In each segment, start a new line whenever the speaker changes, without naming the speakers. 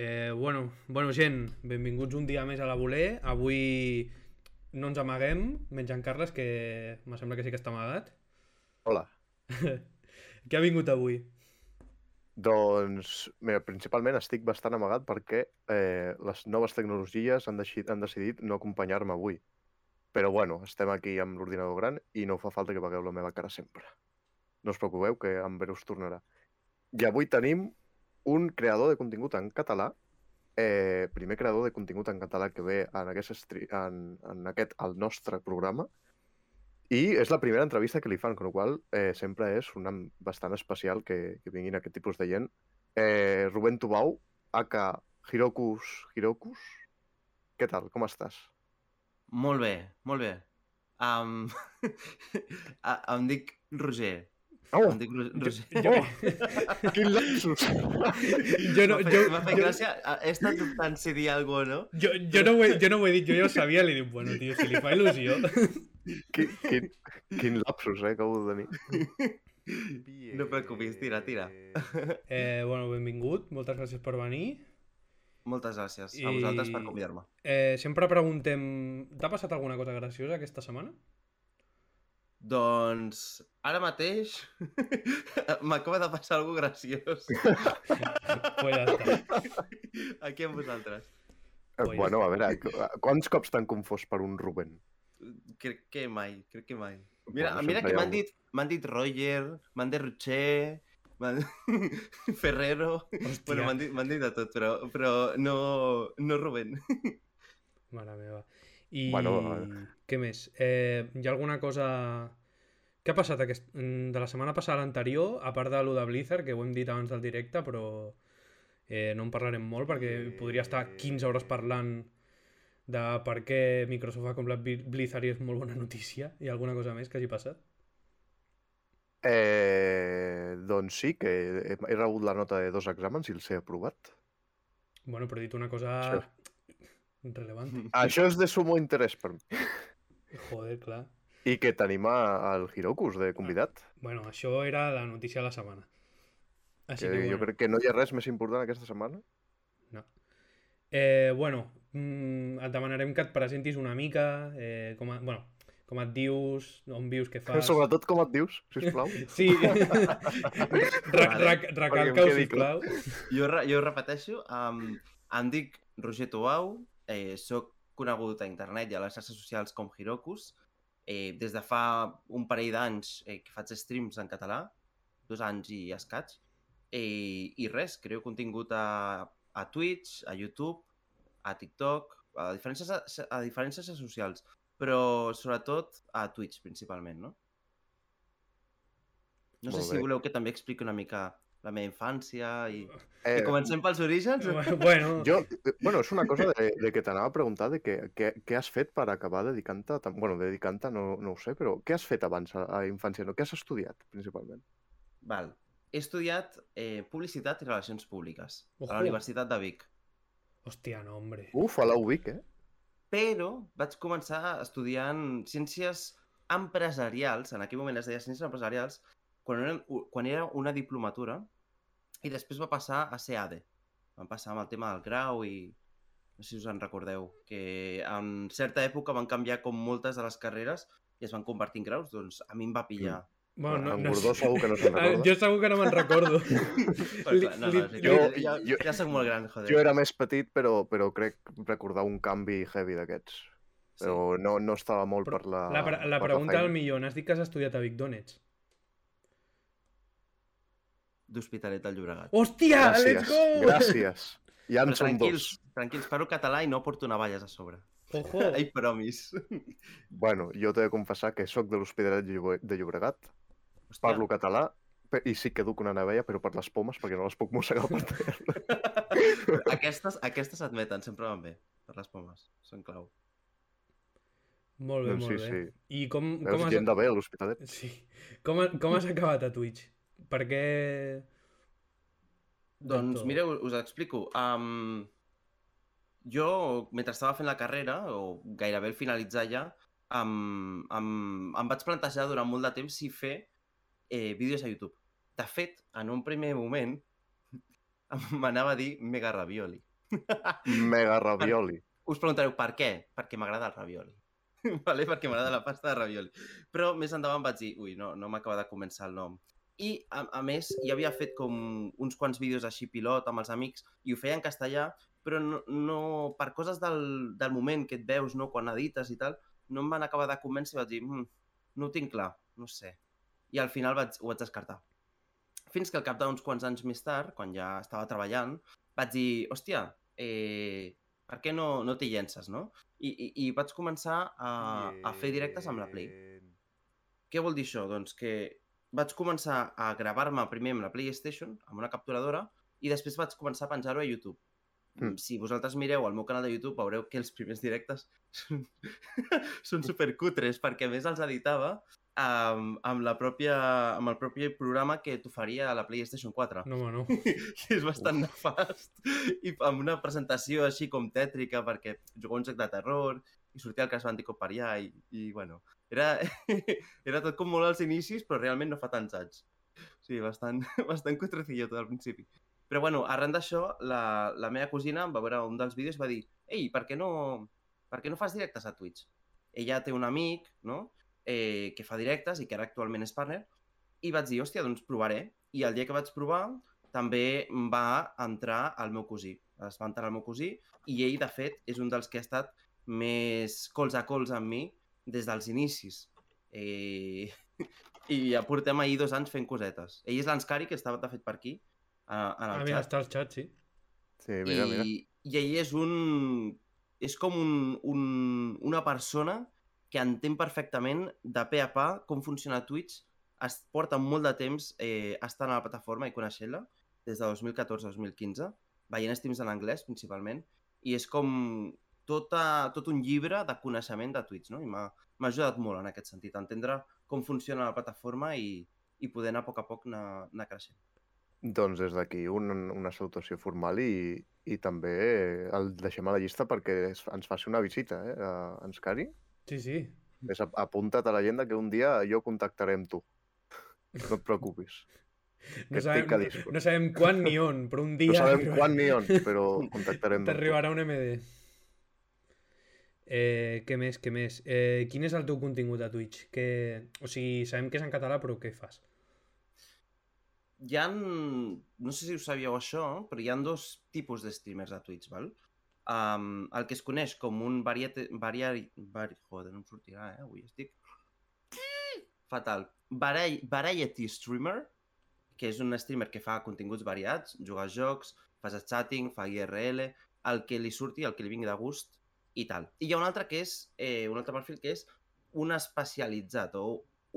Eh, bueno, bueno, gent, benvinguts un dia més a la Voler. Avui no ens amaguem, menys en Carles, que me sembla que sí que està amagat.
Hola.
Què ha vingut avui?
Doncs, mira, principalment estic bastant amagat perquè eh, les noves tecnologies han, decidit, han decidit no acompanyar-me avui. Però bueno, estem aquí amb l'ordinador gran i no fa falta que vegueu la meva cara sempre. No us preocupeu, que en breu us tornarà. I avui tenim un creador de contingut en català, eh, primer creador de contingut en català que ve en aquest, en, en aquest el nostre programa, i és la primera entrevista que li fan, con la qual eh, sempre és una bastant especial que, que vinguin aquest tipus de gent. Eh, Rubén Tubau, aka Hirokus Hirokus, què tal, com estàs?
Molt bé, molt bé. Um, em dic Roger.
Oh,
Em dic Ro- Roger.
Jo,
quin lapsus!
jo, no, jo,
m'ha fet
jo,
gràcia. He estat dubtant si dir alguna cosa no.
jo, jo, no ho he, jo no ho he dit, jo ja ho sabia, li dic, bueno, tio, si li fa il·lusió.
quin, quin, quin lapsus, eh, que heu de tenir.
No preocupis, tira, tira.
Eh, bueno, benvingut, moltes gràcies per venir.
Moltes gràcies a
I-
vosaltres per convidar-me.
Eh, sempre preguntem, t'ha passat alguna cosa graciosa aquesta setmana?
Doncs ara mateix m'acaba de passar alguna graciós
pues ja està.
aquí amb vosaltres.
Eh,
Pues-
Bueno, a veure, qu- quants cops t'han confós per un Rubén?
Crec que mai, crec que mai. Mira,
Bueno,
mira que m'han dit, dit Roger, m'han dit Rocher, Ferrero...
Hòstia.
Bueno, m'han dit, dit de tot, però, però no, no Rubén.
Mare meva. I
Bueno, eh.
què més? Eh, hi ha alguna cosa... Què ha passat aquest... mm, de la setmana passada a l'anterior, a part de lo de Blizzard, que ho hem dit abans del directe, però eh, no en parlarem molt perquè podria estar 15 hores parlant de per què Microsoft ha comprat Bli- Blizzard i és molt bona notícia. Hi ha alguna cosa més que hagi passat?
Eh, doncs sí, que he, he rebut la nota de dos exàmens i els he aprovat.
Bueno, però he dit una cosa rellevant.
Això és de sumo interès per mi.
Joder, clar.
I que tenim a- al Hirokus de convidat.
Bueno, això era la notícia de la setmana. Així
Que
que, bueno.
jo crec que no hi ha res més important aquesta setmana.
No. Eh, bueno, mm, et demanarem que et presentis una mica, eh, com, a, bueno, com et dius, on vius, què fas...
Sobretot com et dius, sisplau.
Sí, recalca-ho, sisplau.
Jo, re- jo repeteixo, um, em dic Roger Tobau, eh, soc conegut a internet i a les xarxes socials com Hirokus. Eh, des de fa un parell d'anys eh, que faig streams en català, dos anys i escaig. Eh, I res, creo contingut a, a Twitch, a YouTube, a TikTok, a diferents, xarxes- a diferents xarxes socials, però sobretot a Twitch principalment, no? No sé
Molt
si
bé.
voleu que també expliqui una mica la meva infància i...
Eh,
I comencem pels orígens?
Bueno,
jo, bueno, és una cosa de, de que t'anava a preguntar de que, que, què has fet per acabar dedicant-te, a bueno, dedicant-te no, no ho sé, però què has fet abans a, a infància? No? Què has estudiat, principalment?
Val. He estudiat eh, Publicitat i Relacions Públiques a
Ojo.
la Universitat de Vic.
hòstia, no, hombre.
Uf, a la UBIC, eh?
Però vaig començar estudiant Ciències Empresarials, en aquell moment es deia Ciències Empresarials, quan era, quan era una diplomatura, i després va passar a ser ADE. Vam passar amb el tema del grau i... No sé si us en recordeu, que en certa època van canviar com moltes de les carreres i es van convertir en graus, doncs a mi em va pillar.
Bueno, no,
en
no,
Gordó segur que no se'n
Ah,
recorda.
jo segur que no me'n recordo.
Però, clar, no, no,
li-
jo,
li-
ja,
jo-
ja soc molt gran, joder.
Jo era més petit, però, però crec recordar un canvi heavy d'aquests. Però no, no estava molt
Però
per la
La, la
per
pregunta al millor, n'has dit que has estudiat a Vic d'on ets?
D'Hospitalet del Llobregat.
Hòstia,
Gràcies,
let's go!
gràcies. Ja en
Però
som
tranquils,
dos.
tranquils, parlo català i no porto navalles a sobre.
Ojo!
Ai, promis.
Bueno, jo t'he de confessar que sóc de l'Hospitalet de Llobre- de Llobregat,
Hòstia,
parlo català i sí que duc una navella, però per les pomes, perquè no les puc mossegar per terra.
aquestes, aquestes s'admeten, sempre van bé, per les pomes, són clau.
Molt bé,
Doncs
molt
sí,
bé.
sí.
I com,
Veus
com has...
gent de bé a l'Hospitalet?
Sí. Com, ha- com has acabat a Twitch? Per què...
Doncs mireu, us explico. Um, jo, mentre estava fent la carrera, o gairebé al finalitzar ja, um, um, em vaig plantejar durant molt de temps si fer eh, vídeos a YouTube. De fet, en un primer moment, m'anava a dir Mega Ravioli.
Mega ravioli.
Us preguntareu per què? Perquè m'agrada el ravioli. vale? Perquè m'agrada la pasta de ravioli. Però més endavant vaig dir, ui, no, no m'acaba de començar el nom. I, a, a més, ja havia fet com uns quants vídeos així pilot amb els amics i ho feia en castellà, però no, no per coses del, del moment que et veus, no, quan edites i tal, no em van acabar de convèncer i vaig dir, mm, no ho tinc clar, no sé. I al final vaig, ho vaig descartar. Fins que al cap d'uns quants anys més tard, quan ja estava treballant, vaig dir, hòstia, eh, per què no, no t'hi llences, no? I, i, I vaig començar a, a fer directes amb la Play. Què vol dir això? Doncs que vaig començar a gravar-me primer amb la PlayStation, amb una capturadora, i després vaig començar a penjar-ho a YouTube.
Mm.
Si vosaltres mireu el meu canal de YouTube veureu que els primers directes són, són supercutres, perquè a més els editava amb, amb, la pròpia, amb el propi programa que t'oferia a la PlayStation 4
No, no.
que és bastant nefast i amb una presentació així com tètrica perquè jugava un joc de terror i sortia el Crash Bandicoot per allà i, i bueno, era, era tot com molt als inicis però realment no fa tants anys. Sí, bastant, bastant cutrecillo tot al principi. Però bueno, arran d'això, la, la meva cosina em va veure un dels vídeos i va dir ei, per què no, per què no fas directes a Twitch? Ella té un amic, no?, eh, que fa directes i que ara actualment és partner, i vaig dir, hòstia, doncs provaré. I el dia que vaig provar també va entrar el meu cosí. Es va entrar el meu cosí i ell, de fet, és un dels que ha estat més cols a cols amb mi des dels inicis. Eh... I ja portem ahir dos anys fent cosetes. Ell és l'Anscari, que estava, de fet, per aquí, a- en
Ah,
el
mira,
xat.
està al xat, sí.
Sí, mira,
I,
mira.
I ell és un... És com un, un, una persona que entén perfectament de pe a pa com funciona Twitch. Es porta molt de temps eh, estant a la plataforma i coneixent-la, des de 2014-2015, veient streams en anglès, principalment, i és com tota, tot un llibre de coneixement de Twitch, no? I m'ha m'ha ajudat molt en aquest sentit, a entendre com funciona la plataforma i, i poder anar a poc a poc anar, anar creixent.
Doncs des d'aquí un, una salutació formal i, i també el deixem a la llista perquè es, ens faci una visita, eh, a Anscari.
Sí, sí.
És, ap- apunta't a l'agenda que un dia jo contactaré amb tu. No et preocupis.
No sabem,
disco.
no sabem quan ni on, però un dia...
No sabem quan ni on, però contactarem amb tu.
T'arribarà un MD. Eh, què més, què més? Eh, quin és el teu contingut a Twitch? Que... O sigui, sabem que és en català, però què fas?
hi ha, no sé si ho sabíeu això, però hi ha dos tipus de streamers a Twitch, val? Um, el que es coneix com un variete, variari, vari, joder, no em sortirà, eh? Avui estic... Fatal. Vari, variety streamer, que és un streamer que fa continguts variats, juga a jocs, fas chatting, fa IRL, el que li surti, el que li vingui de gust i tal. I hi ha un altre que és, eh, un altre perfil que és un especialitzat o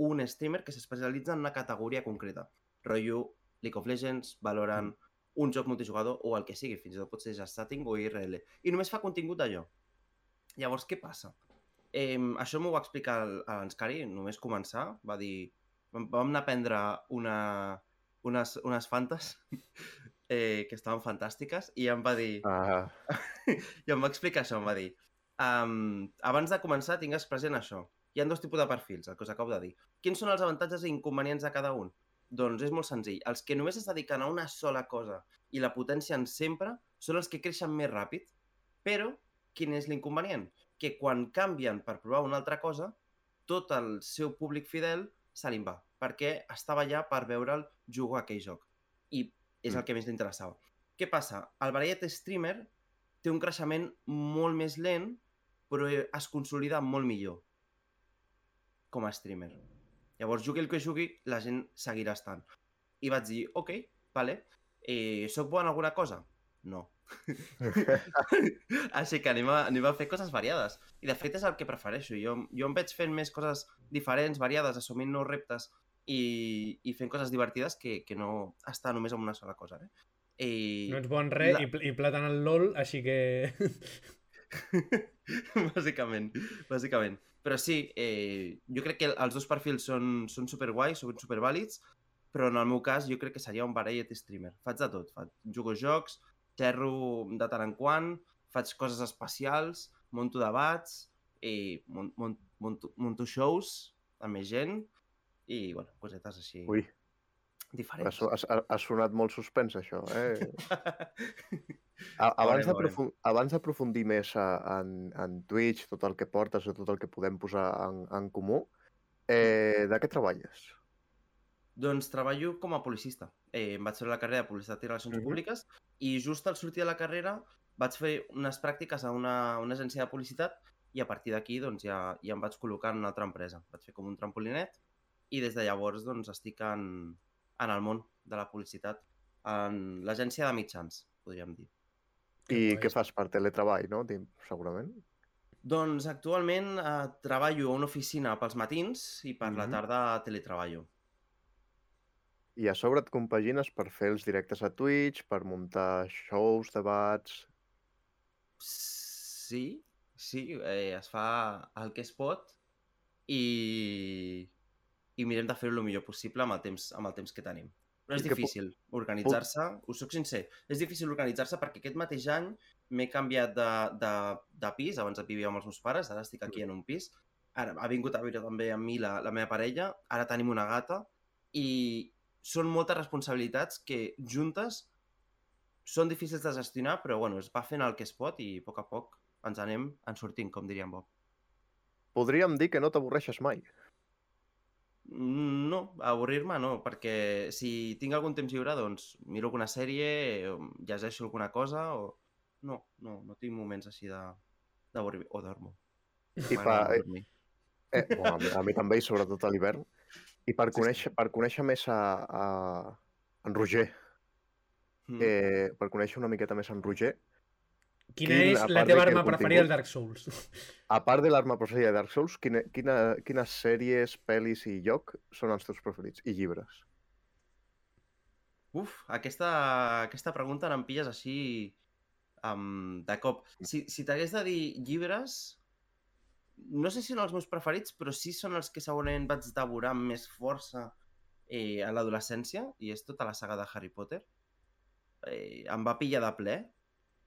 un streamer que s'especialitza en una categoria concreta rotllo League of Legends, Valorant, un joc multijugador o el que sigui, fins i tot pot ser just chatting o IRL. I només fa contingut d'allò. Llavors, què passa? Eh, això m'ho va explicar l'Anscari, només començar, va dir... Vam, vam anar a prendre una, unes, unes fantes eh, que estaven fantàstiques i em va dir...
Ah,
I em va explicar això, em va dir um, abans de començar tingues present això. Hi ha dos tipus de perfils, el que us acabo de dir. Quins són els avantatges i inconvenients de cada un? Doncs és molt senzill. Els que només es dediquen a una sola cosa i la potencien sempre són els que creixen més ràpid. Però, quin és l'inconvenient? Que quan canvien per provar una altra cosa, tot el seu públic fidel se li'n va, perquè estava allà per veure'l jugar a aquell joc. I és el
Mm.
que més li interessava. Què passa? El Variety Streamer té un creixement molt més lent, però es consolida molt millor com a streamer. Llavors, jugui el que jugui, la gent seguirà estant. I vaig dir, ok, vale, eh, soc bo en alguna cosa? No. Així que anem a, anem a fer coses variades. I de fet és el que prefereixo. Jo, jo em veig fent més coses diferents, variades, assumint nous reptes i, i fent coses divertides que, que no estar només en una sola cosa. Eh? I...
No ets bon res
La-
i, pl- i plata en el LOL, així que...
bàsicament, bàsicament. Però sí, eh, jo crec que els dos perfils són, són superguais, són supervàlids, però en el meu cas jo crec que seria un variety streamer. Faig de tot, faig, jugo jocs, xerro de tant en quant, faig coses especials, monto debats, i mon, mon, monto, monto shows amb més gent i, bueno, cosetes així
ui, ha,
diferents.
so- ha, ha sonat molt suspens, això, eh? Abans d'aprofundir més a, en, en Twitch, tot el que portes o tot el que podem posar en, en comú, eh, de què treballes?
Doncs treballo com a publicista. Eh, em vaig fer la carrera de Publicitat i Relacions
Mhm.
Públiques i just al sortir de la carrera vaig fer unes pràctiques a una, una agència de publicitat i a partir d'aquí doncs, ja, ja em vaig col·locar en una altra empresa. Vaig fer com un trampolinet i des de llavors doncs, estic en, en el món de la publicitat, en l'agència de mitjans, podríem dir.
I què fas per teletreball, no? Tim, segurament.
Doncs actualment eh, treballo a una oficina pels matins i per la
Mhm.
tarda teletreballo.
I a sobre et compagines per fer els directes a Twitch, per muntar shows, debats...
Sí, sí, eh, es fa el que es pot i, i mirem de fer-ho el millor possible amb el temps, amb el temps que tenim. Però és difícil organitzar-se, us soc sincer, és difícil organitzar-se perquè aquest mateix any m'he canviat de, de, de pis, abans vivia amb els meus pares, ara estic aquí en un pis, ara ha vingut a viure també amb mi la, la meva parella, ara tenim una gata i són moltes responsabilitats que juntes són difícils de gestionar, però bueno, es va fent el que es pot i a poc a poc ens anem en sortint, com diria en Bob.
Podríem dir que no t'avorreixes mai.
No, avorrir-me no, perquè si tinc algun temps lliure, doncs miro alguna sèrie, llegeixo alguna cosa, o... No, no, no tinc moments així de d'avorrir o dormo.
I pa-
dormir.
Eh, bueno, a, mi, a mi també, i sobretot a l'hivern. I per
Sí, sí.
conèixer, per conèixer més a, a en Roger,
Mm.
eh, per conèixer una miqueta més en Roger,
Quina
Quin,
és la teva arma preferida al Dark Souls?
a part de l'arma preferida de Dark Souls, quina, quina, quines sèries, pel·lis i lloc són els teus preferits? I llibres?
Uf, aquesta, aquesta pregunta em pilles així um, de cop. Si, si t'hagués de dir llibres, no sé si són els meus preferits, però sí són els que segurament vaig devorar amb més força eh, a l'adolescència, i és tota la saga de Harry Potter. Eh, em va pillar de ple,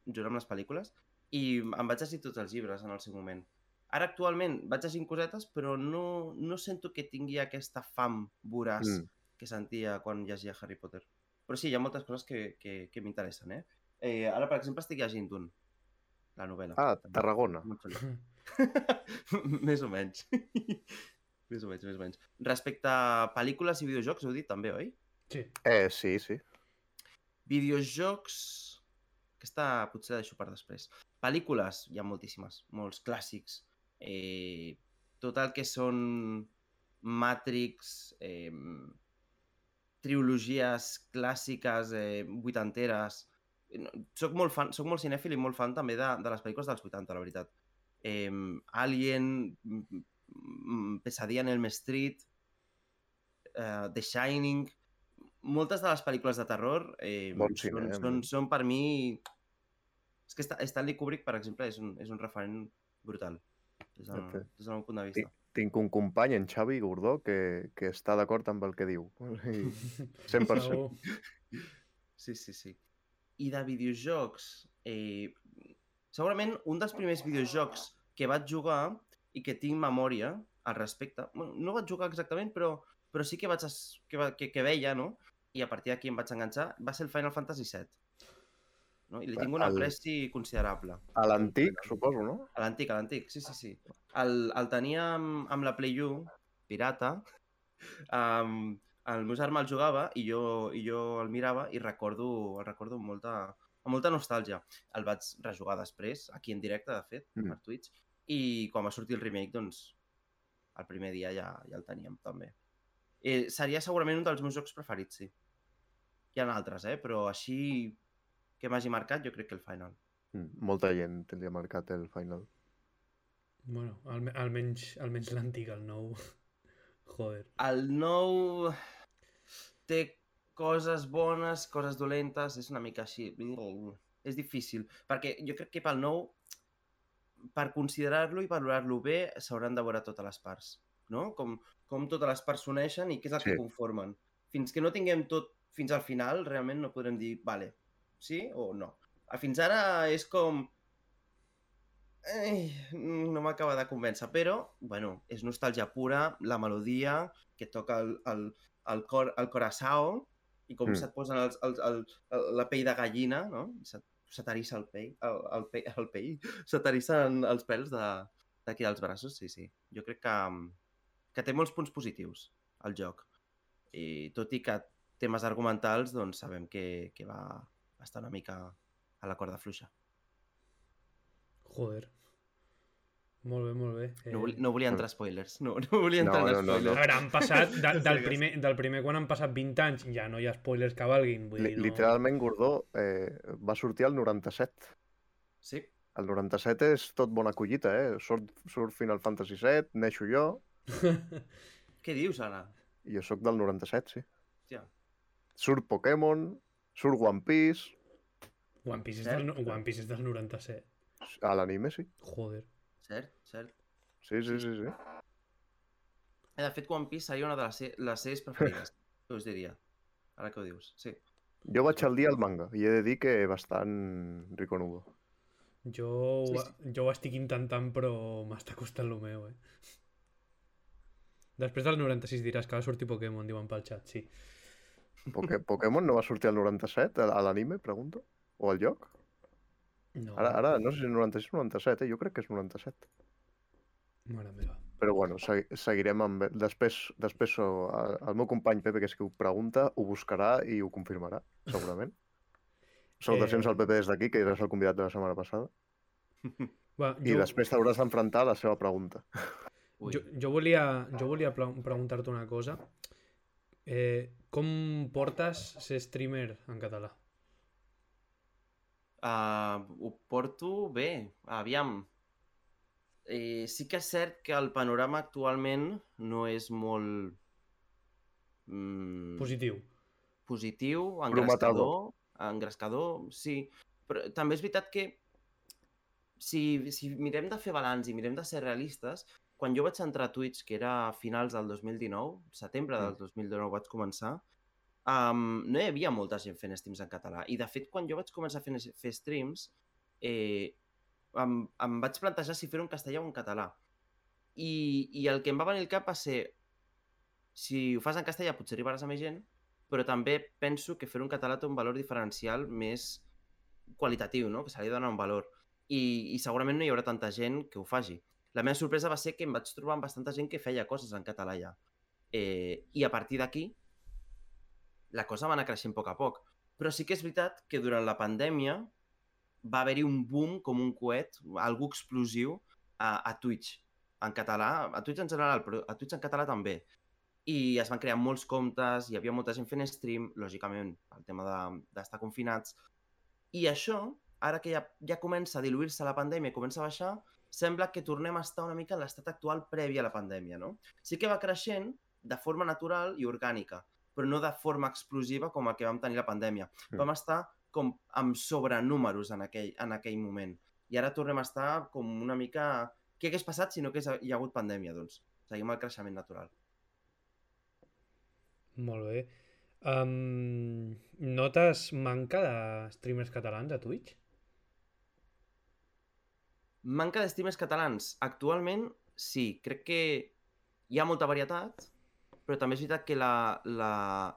junt amb les pel·lícules, i em vaig llegir tots els llibres en el seu moment. Ara actualment vaig llegint cosetes, però no, no sento que tingui aquesta fam voraç
Mm.
que sentia quan llegia Harry Potter. Però sí, hi ha moltes coses que, que, que m'interessen, eh? eh? Ara, per exemple, estic llegint un, la novel·la.
Ah,
També.
Tarragona.
Més o menys. més o menys, més o menys. Respecte a pel·lícules i videojocs, heu dit també, oi?
Sí.
Eh, sí, sí.
Videojocs... Aquesta potser la deixo per després. Pel·lícules, hi ha moltíssimes, molts clàssics. Eh, tot el que són Matrix, eh, trilogies clàssiques, eh, vuitanteres... Soc molt fan, soc molt cinèfil i molt fan també de, de les pel·lícules dels 80, la veritat. Eh, Alien, Pesadilla en Elm Street, eh, The Shining... Moltes de les pel·lícules de terror eh,
Bon cine,
són,
eh,
són, són per mi... És que Sta- Stanley Kubrick, per exemple, és un, és un referent brutal des del,
Ok.
des del meu punt de vista.
Tinc un company, en Xavi Gordó, que, que està d'acord amb el que diu. I 100%.
Segur.
Sí, sí, sí. I de videojocs... Eh, segurament un dels primers videojocs que vaig jugar i que tinc memòria al respecte... Bueno, no vaig jugar exactament, però, però sí que, vaig es, que, va- que, que veia, no? I a partir d'aquí em vaig enganxar. Va ser el Final Fantasy VII. No? I li tinc un apreci considerable.
A l'antic, suposo, no?
A l'antic, a l'antic, sí, sí, sí. El, el tenia amb, amb la Play U, pirata, um, el meu germà el jugava i jo, i jo el mirava i recordo, el recordo amb molta, amb molta nostàlgia. El vaig rejugar després, aquí en directe, de fet,
Mm.
per Twitch, i quan va sortir el remake, doncs, el primer dia ja, ja el teníem, també. Eh, seria segurament un dels meus jocs preferits, sí. Hi ha altres, eh? Però així que m'hagi marcat, jo crec que el Final.
Mm, Molta gent tindria marcat el final.
Bueno, alme almenys, almenys l'antic, el nou. Joder.
El nou té coses bones, coses dolentes, és una mica així. És difícil, perquè jo crec que pel nou, per considerar-lo i valorar-lo bé, s'hauran de veure totes les parts, no? Com, com totes les parts s'uneixen i què és el
Sí.
que conformen. Fins que no tinguem tot fins al final, realment no podrem dir, vale, sí o no. Fins ara és com... Ei, no m'acaba de convèncer, però, bueno, és nostàlgia pura, la melodia, que toca el, el, el, cor, el coração, i com
Mm.
se't posen els, els, el, el, la pell de gallina, no? I se't, s'aterissa el pell, el, el, pe, el pell, s'aterissen els pèls de d'aquí dels braços, sí, sí. Jo crec que, que té molts punts positius, el joc. I tot i que temes argumentals, doncs sabem que, que va estar una mica a la corda fluixa.
Joder. Molt bé, molt bé.
No, vol,
Eh,
no volia entrar a spoilers. No, no volia
No,
entrar
no,
en
no, no.
A
spoilers.
veure, han passat, de, del, primer, del primer quan han passat 20 anys, ja no hi ha spoilers que valguin. Vull dir, no...
Literalment, Gordó eh, va sortir al 97.
Sí,
El 97 és tot bona collita, eh? Surt, surt Final Fantasy VII, neixo jo,
què dius ara?
i jo sóc del 97, sí.
Hòstia,
Surt Pokémon, surt One Piece,
One Piece és del, One Piece és del 97.
a l'anime, sí.
Joder.
cert, cert.
Sí, sí, sí, sí.
Eh, de fet, One Piece seria una de les, les sèries preferides, us diria. Ara que ho dius, sí.
Jo vaig al dia al manga i he de dir que bastant riconudo.
Jo,
Sí,
ho- jo ho estic intentant, però m'està costant el meu, eh? Després del 96 diràs que va sortir Pokémon, diuen pel xat, sí.
Poké Pokémon no va sortir al 97, a- l'anime, pregunto? O al joc?
No,
Ara, ara no sé si és 96 o 97, eh? jo crec que és 97.
mare meva.
Però bueno, segui- seguirem amb... Després, després el meu company Pepe, que és qui ho pregunta, ho buscarà i ho confirmarà, segurament. Salutacions
Eh.
al Pepe des d'aquí, que eres el convidat de la setmana passada.
Va,
I
jo,
després t'hauràs d'enfrontar a la seva pregunta.
Ui.
jo, jo volia, jo volia pre- preguntar-te una cosa. Eh, com portes ser streamer en català?
Uh, ho porto bé, aviam. Eh, sí que és cert que el panorama actualment no és molt mm,
Positiu.
positiu, engrescador, engrescador, sí. Però també és veritat que si, si mirem de fer balanç i mirem de ser realistes, quan jo vaig entrar a Twitch, que era a finals del 2019, setembre del
Mm.
2019 vaig començar, um, no hi havia molta gent fent streams en català. I, de fet, quan jo vaig començar a fer, fer streams, eh, em, em vaig plantejar si fer-ho en castellà o en català. I, I el que em va venir al cap va ser si ho fas en castellà potser arribaràs a més gent, però també penso que fer-ho en català té un valor diferencial més qualitatiu, no? que se li dona un valor. I, I segurament no hi haurà tanta gent que ho faci. La meva sorpresa va ser que em vaig trobar amb bastanta gent que feia coses en català ja. Eh, I a partir d'aquí, la cosa va anar creixent a poc a poc. Però sí que és veritat que durant la pandèmia va haver-hi un boom com un coet, algú explosiu, a, a Twitch, en català, a Twitch en general, però a Twitch en català també. I es van crear molts comptes, hi havia molta gent fent stream, lògicament, el tema de- d'estar de, confinats. I això, ara que ja, ja comença a diluir-se la pandèmia i comença a baixar, sembla que tornem a estar una mica en l'estat actual previ a la pandèmia, no? Sí que va creixent de forma natural i orgànica, però no de forma explosiva com el que vam tenir la pandèmia.
Mm.
Vam estar com amb sobrenúmeros en aquell, en aquell moment. I ara tornem a estar com una mica... Què hagués passat si no hagués hi ha hagut pandèmia? Doncs seguim el creixement natural.
Molt bé. Um, notes manca de streamers catalans a Twitch?
Manca de catalans. Actualment, sí. Crec que hi ha molta varietat, però també és veritat que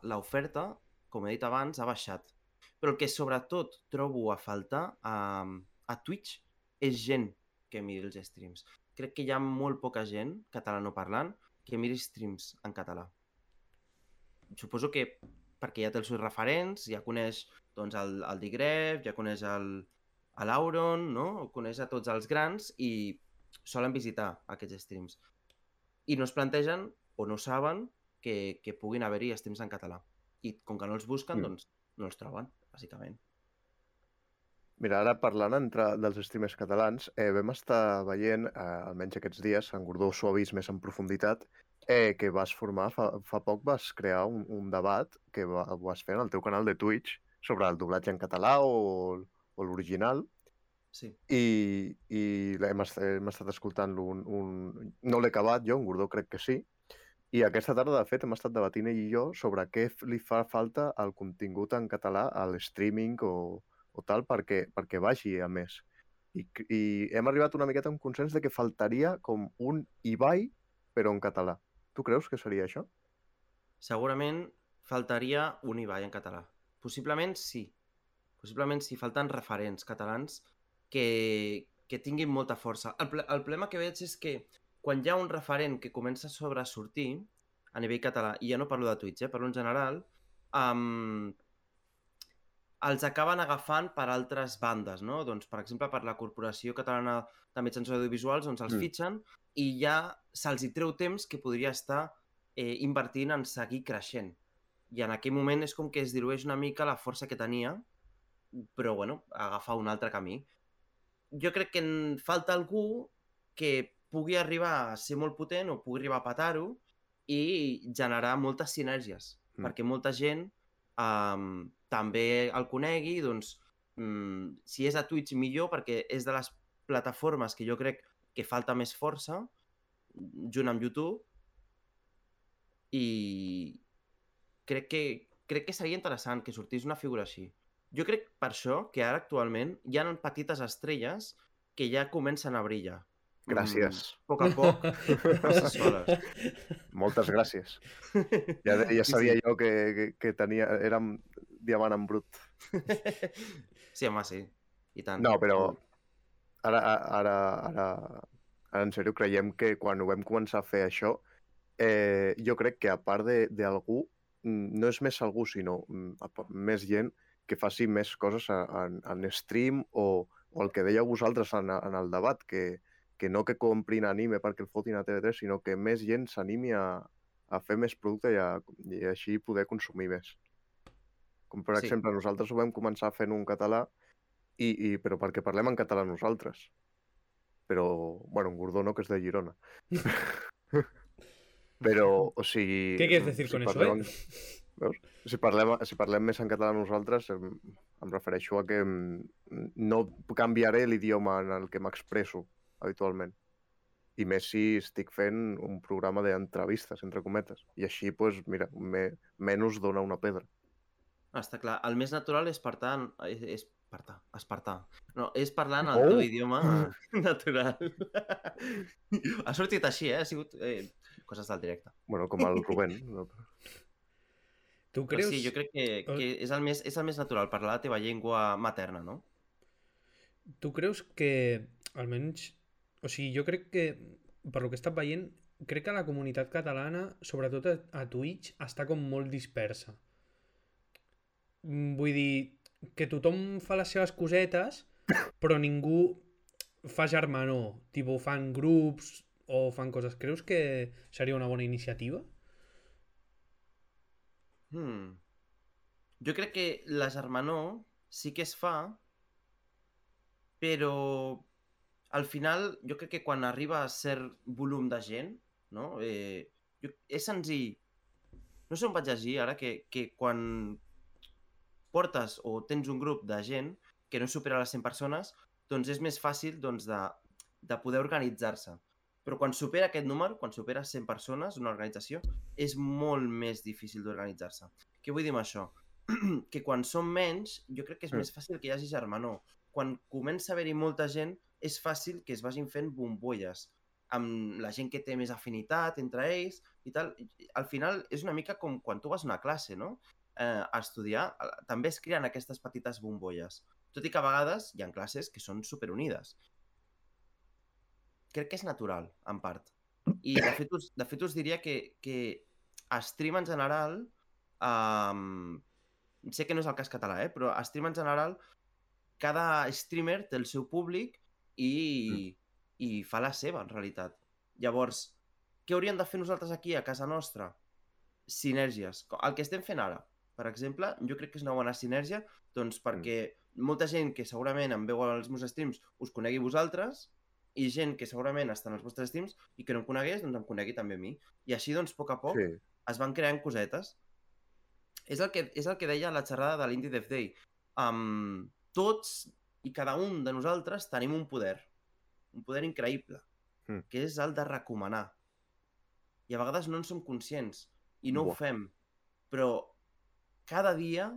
l'oferta, com he dit abans, ha baixat. Però el que sobretot trobo a faltar a, a Twitch és gent que miri els streams. Crec que hi ha molt poca gent catalanoparlant que miri streams en català. Suposo que perquè ja té els seus referents, ja coneix doncs, el, el Digref, ja coneix el, a l'Auron, no? Coneix a tots els grans i solen visitar aquests streams. I no es plantegen o no saben que, que puguin haver-hi streams en català. I com que no els busquen,
Mm.
doncs no els troben, bàsicament.
Mira, ara parlant entre dels streamers catalans, eh, vam estar veient, eh, almenys aquests dies, en Gordó s'ho ha vist més en profunditat, eh, que vas formar, fa, fa poc vas crear un, un debat que va, vas fer en el teu canal de Twitch sobre el doblatge en català o, o l'original,
Sí.
i, i hem, est hem estat escoltant-lo un, un... No l'he acabat jo, en Gordó crec que sí, i aquesta tarda, de fet, hem estat debatint ell i jo sobre què li fa falta al contingut en català, a l'streaming o, o tal, perquè, perquè vagi a més. I, I hem arribat una miqueta a un consens de que faltaria com un Ibai, però en català. Tu creus que seria això?
Segurament faltaria un Ibai en català. Possiblement sí. Possiblement si falten referents catalans que, que tinguin molta força. El, el problema que veig és que quan hi ha un referent que comença a sobresortir a nivell català, i ja no parlo de Twitch, eh, parlo en general, um, els acaben agafant per altres bandes, no? Doncs, per exemple, per la Corporació Catalana de Mitjans Audiovisuals, doncs els
mm.
fitxen i ja se'ls hi treu temps que podria estar eh, invertint en seguir creixent. I en aquell moment és com que es dilueix una mica la força que tenia, però, bueno, agafar un altre camí. Jo crec que en falta algú que pugui arribar a ser molt potent o pugui arribar a patar-ho i generar moltes sinergies,
Mm.
perquè molta gent um, també el conegui, doncs, um, si és a Twitch millor, perquè és de les plataformes que jo crec que falta més força, junt amb YouTube, i crec que, crec que seria interessant que sortís una figura així. Jo crec per això que ara actualment hi ha petites estrelles que ja comencen a brillar.
Gràcies.
Mm, a poc a poc.
Moltes gràcies. Ja, ja sabia
sí.
jo que, que, que tenia, érem diamant en brut.
Sí, home, sí. I tant.
No, però ara, ara, ara, ara en sèrio, creiem que quan ho vam començar a fer això, eh, jo crec que a part de- d'algú, mm, no és més algú, sinó mm, més gent que faci més coses en, en stream o, o el que dèieu vosaltres en, en el debat, que, que no que comprin anime perquè el fotin a TV3, sinó que més gent s'animi a, a fer més producte i, a, i així poder consumir més. Com per
Sí.
exemple, nosaltres ho vam començar fent un català, i, i, però perquè parlem en català nosaltres. Però, bueno, en Gordó no, que és de Girona. però, o sigui...
¿Qué quieres decir
si
con eso, eh?
en- Veus? Si parlem, si parlem més en català nosaltres, em, em refereixo a que em, no canviaré l'idioma en el que m'expresso habitualment. I més si estic fent un programa d'entrevistes, entre cometes. I així, pues, mira, me, menys dona una pedra.
Ah, Està clar. El més natural és partar... en- És, és partar, espartar. No, és parlar en el
Oh!
teu idioma natural. ha sortit així, eh? Ha sigut eh, coses del directe.
Bueno, com el Rubén.
Però
crees?
sí, jo crec que, que és, el més, és el més natural, parlar la teva llengua materna, no?
Tu creus que, almenys... O sigui, jo crec que, per lo que estat veient, crec que la comunitat catalana, sobretot a, a Twitch, està com molt dispersa. Vull dir, que tothom fa les seves cosetes, però ningú fa germanor. Tipo, fan grups o fan coses. Creus que seria una bona iniciativa?
Hmm. Jo crec que la germanor sí que es fa, però al final jo crec que quan arriba a cert volum de gent, no? Eh, jo, és senzill. No sé on vaig llegir ara que, que quan portes o tens un grup de gent que no supera les 100 persones, doncs és més fàcil doncs, de, de poder organitzar-se. Però quan supera aquest número, quan supera 100 persones, una organització, és molt més difícil d'organitzar-se. Què vull dir amb això? que quan són menys, jo crec que és
Mm.
més fàcil que hi hagi germanor. Quan comença a haver-hi molta gent, és fàcil que es vagin fent bombolles amb la gent que té més afinitat entre ells i tal. Al final és una mica com quan tu vas a una classe, no? Eh, a estudiar, també es creen aquestes petites bombolles. Tot i que a vegades hi ha classes que són superunides. Crec que és natural, en part. I de fet us, de fet us diria que, que a stream en general, um, sé que no és el cas català, eh? però a stream en general, cada streamer té el seu públic i, i fa la seva, en realitat. Llavors, què hauríem de fer nosaltres aquí, a casa nostra? Sinergies. El que estem fent ara, per exemple, jo crec que és una bona sinergia, doncs perquè molta gent que segurament em veu als meus streams us conegui vosaltres, i gent que segurament està en els vostres streams i que no em conegués, doncs em conegui també a mi. I així, doncs, a poc a poc,
Sí.
es van creant cosetes. És el que, és el que deia la xerrada de l'Indie Dev Day. Um, tots i cada un de nosaltres tenim un poder. Un poder increïble.
Mm.
Que és el de recomanar. I a vegades no en som conscients. I no
Buah.
ho fem. Però cada dia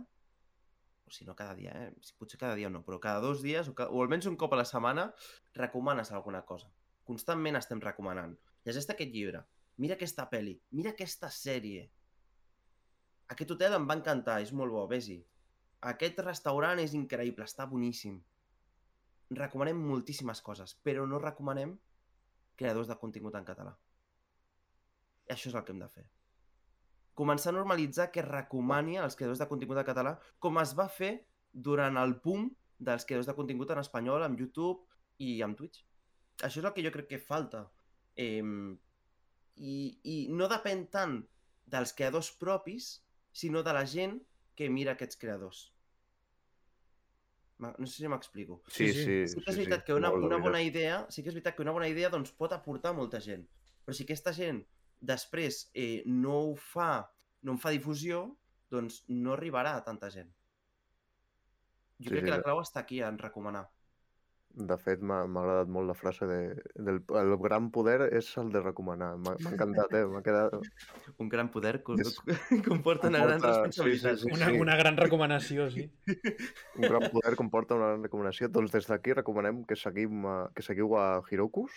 si no cada dia, eh? Si potser cada dia no, però cada dos dies, o, ca... o almenys un cop a la setmana, recomanes alguna cosa. Constantment estem recomanant. Llegeix aquest llibre, mira aquesta pel·li, mira aquesta sèrie. Aquest hotel em va encantar, és molt bo, vés-hi. aquest restaurant és increïble, està boníssim. Recomanem moltíssimes coses, però no recomanem creadors de contingut en català. I això és el que hem de fer. Començar a normalitzar que es recomani als creadors de contingut en català, com es va fer durant el boom dels creadors de contingut en espanyol, amb YouTube i amb Twitch. Això és el que jo crec que falta. Eh, i, I no depèn tant dels creadors propis, sinó de la gent que mira aquests creadors. No sé si m'explico.
Sí,
Sí,
sí.
Sí que és veritat que una,
molt
una
dominat.
bona idea, sí que és veritat que una bona idea doncs, pot aportar molta gent. Però si aquesta gent després eh, no ho fa, no en fa difusió, doncs no arribarà a tanta gent. Jo
Sí,
crec
sí,
que la clau està aquí, en recomanar.
De fet, m'ha agradat molt la frase de, del el gran poder és el de recomanar. M'ha encantat, eh? M'ha quedat...
Un gran poder co
És-
comporta una gran
comporta-
responsabilitat.
sí, sí,
Una, una gran recomanació, sí.
Un gran poder comporta una gran recomanació. Doncs des d'aquí recomanem que, seguim, que seguiu a Hirokus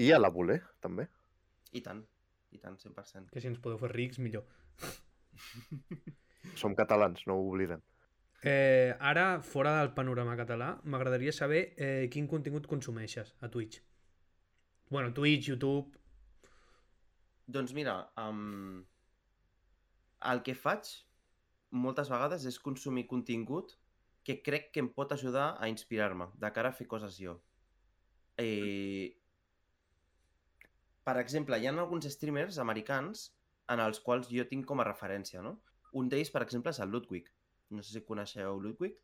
i a la Voler, també.
I tant, i tant, 100%.
Que si ens podeu fer rics, millor.
Som catalans, no ho oblidem.
Eh, ara, fora del panorama català, m'agradaria saber eh, quin contingut consumeixes a Twitch. Bueno, Twitch, YouTube...
Doncs mira, um, el que faig moltes vegades és consumir contingut que crec que em pot ajudar a inspirar-me de cara a fer coses jo. Eh, per exemple, hi ha alguns streamers americans en els quals jo tinc com a referència, no? Un d'ells, per exemple, és el Ludwig. No sé si coneixeu Ludwig.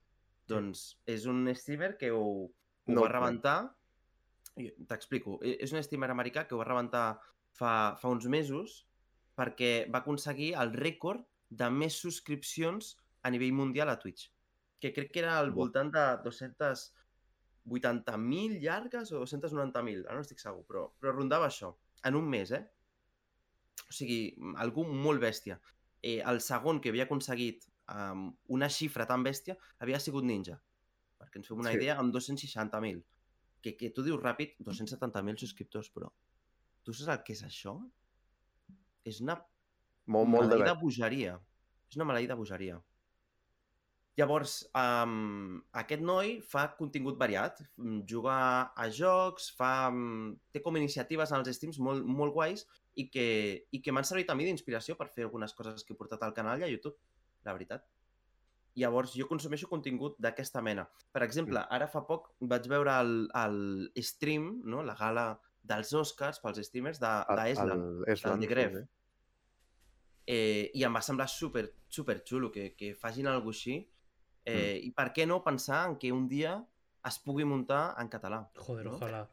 Doncs és un streamer que ho, ho
No
va rebentar... T'explico. És un streamer americà que ho va rebentar fa, fa uns mesos perquè va aconseguir el rècord de més subscripcions a nivell mundial a Twitch. Que crec que era al voltant de 280.000 llargues o 290.000, ara no estic segur, però, però rondava això, en un mes, eh? O sigui, algú molt bèstia. Eh, el segon que havia aconseguit um, una xifra tan bèstia havia sigut Ninja, perquè ens fem una
Sí.
idea, amb 260.000. Que, que tu dius ràpid, 270.000 subscriptors, però tu saps el que és això? És una
Molt, molt de
maleïda
bé.
bogeria. És una maleïda bogeria. Llavors, um, aquest noi fa contingut variat, juga a jocs, fa, mm, té com iniciatives en els streams molt, molt guais i que, i que m'han servit a mi d'inspiració per fer algunes coses que he portat al canal i a YouTube, la veritat. Llavors, jo consumeixo contingut d'aquesta mena. Per exemple, ara fa poc vaig veure el, el stream, no? la gala dels Oscars pels streamers de, de Eslan.
El Eslan,
de Gref. Eh, I em va semblar super, super xulo que, que facin alguna així. Eh, I per què no pensar en que un dia es pugui muntar en català?
Joder,
No?
ojalà.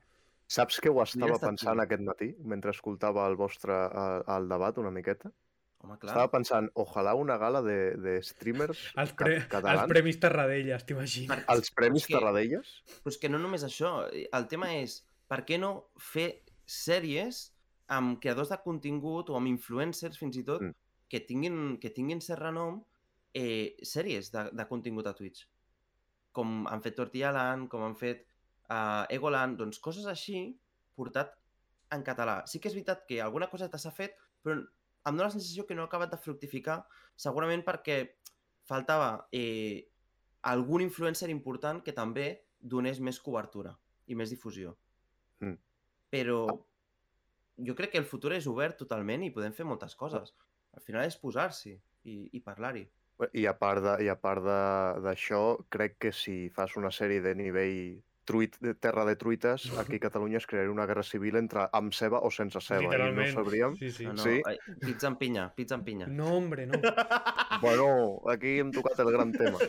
Saps què ho estava pensant
xulo.
aquest matí, mentre escoltava el vostre eh, el debat una miqueta?
Home, clar.
Estava pensant, ojalà una gala de, de streamers
Els, pre els
catalans,
premis Tarradellas, t'imagines?
Per-
els premis
que-
Tarradellas,
Però és que no només això. eh, El tema és, per què no fer sèries amb creadors de contingut o amb influencers, fins i tot,
Mm.
que, tinguin, que tinguin cert renom, eh, sèries de, de contingut a Twitch. Com han fet Tortilla Land, com han fet uh, Egoland, doncs coses així portat en català. Sí que és veritat que alguna coseta s'ha fet, però em dóna la sensació que no ha acabat de fructificar, segurament perquè faltava eh, algun influencer important que també donés més cobertura i més difusió.
Mm.
Però jo crec que el futur és obert totalment i podem fer moltes coses. Al final és posar-s'hi i, i parlar-hi.
I a part de- i a part de- d'això, crec que si fas una sèrie de nivell truit, de terra de truites, aquí a Catalunya es crearia una guerra civil entre amb ceba o sense ceba. I no sabríem...
Sí, sí.
No, no,
Sí.
ai, pizza en pinya, pizza en pinya.
No, hombre, no.
Bueno, aquí hem tocat el gran tema.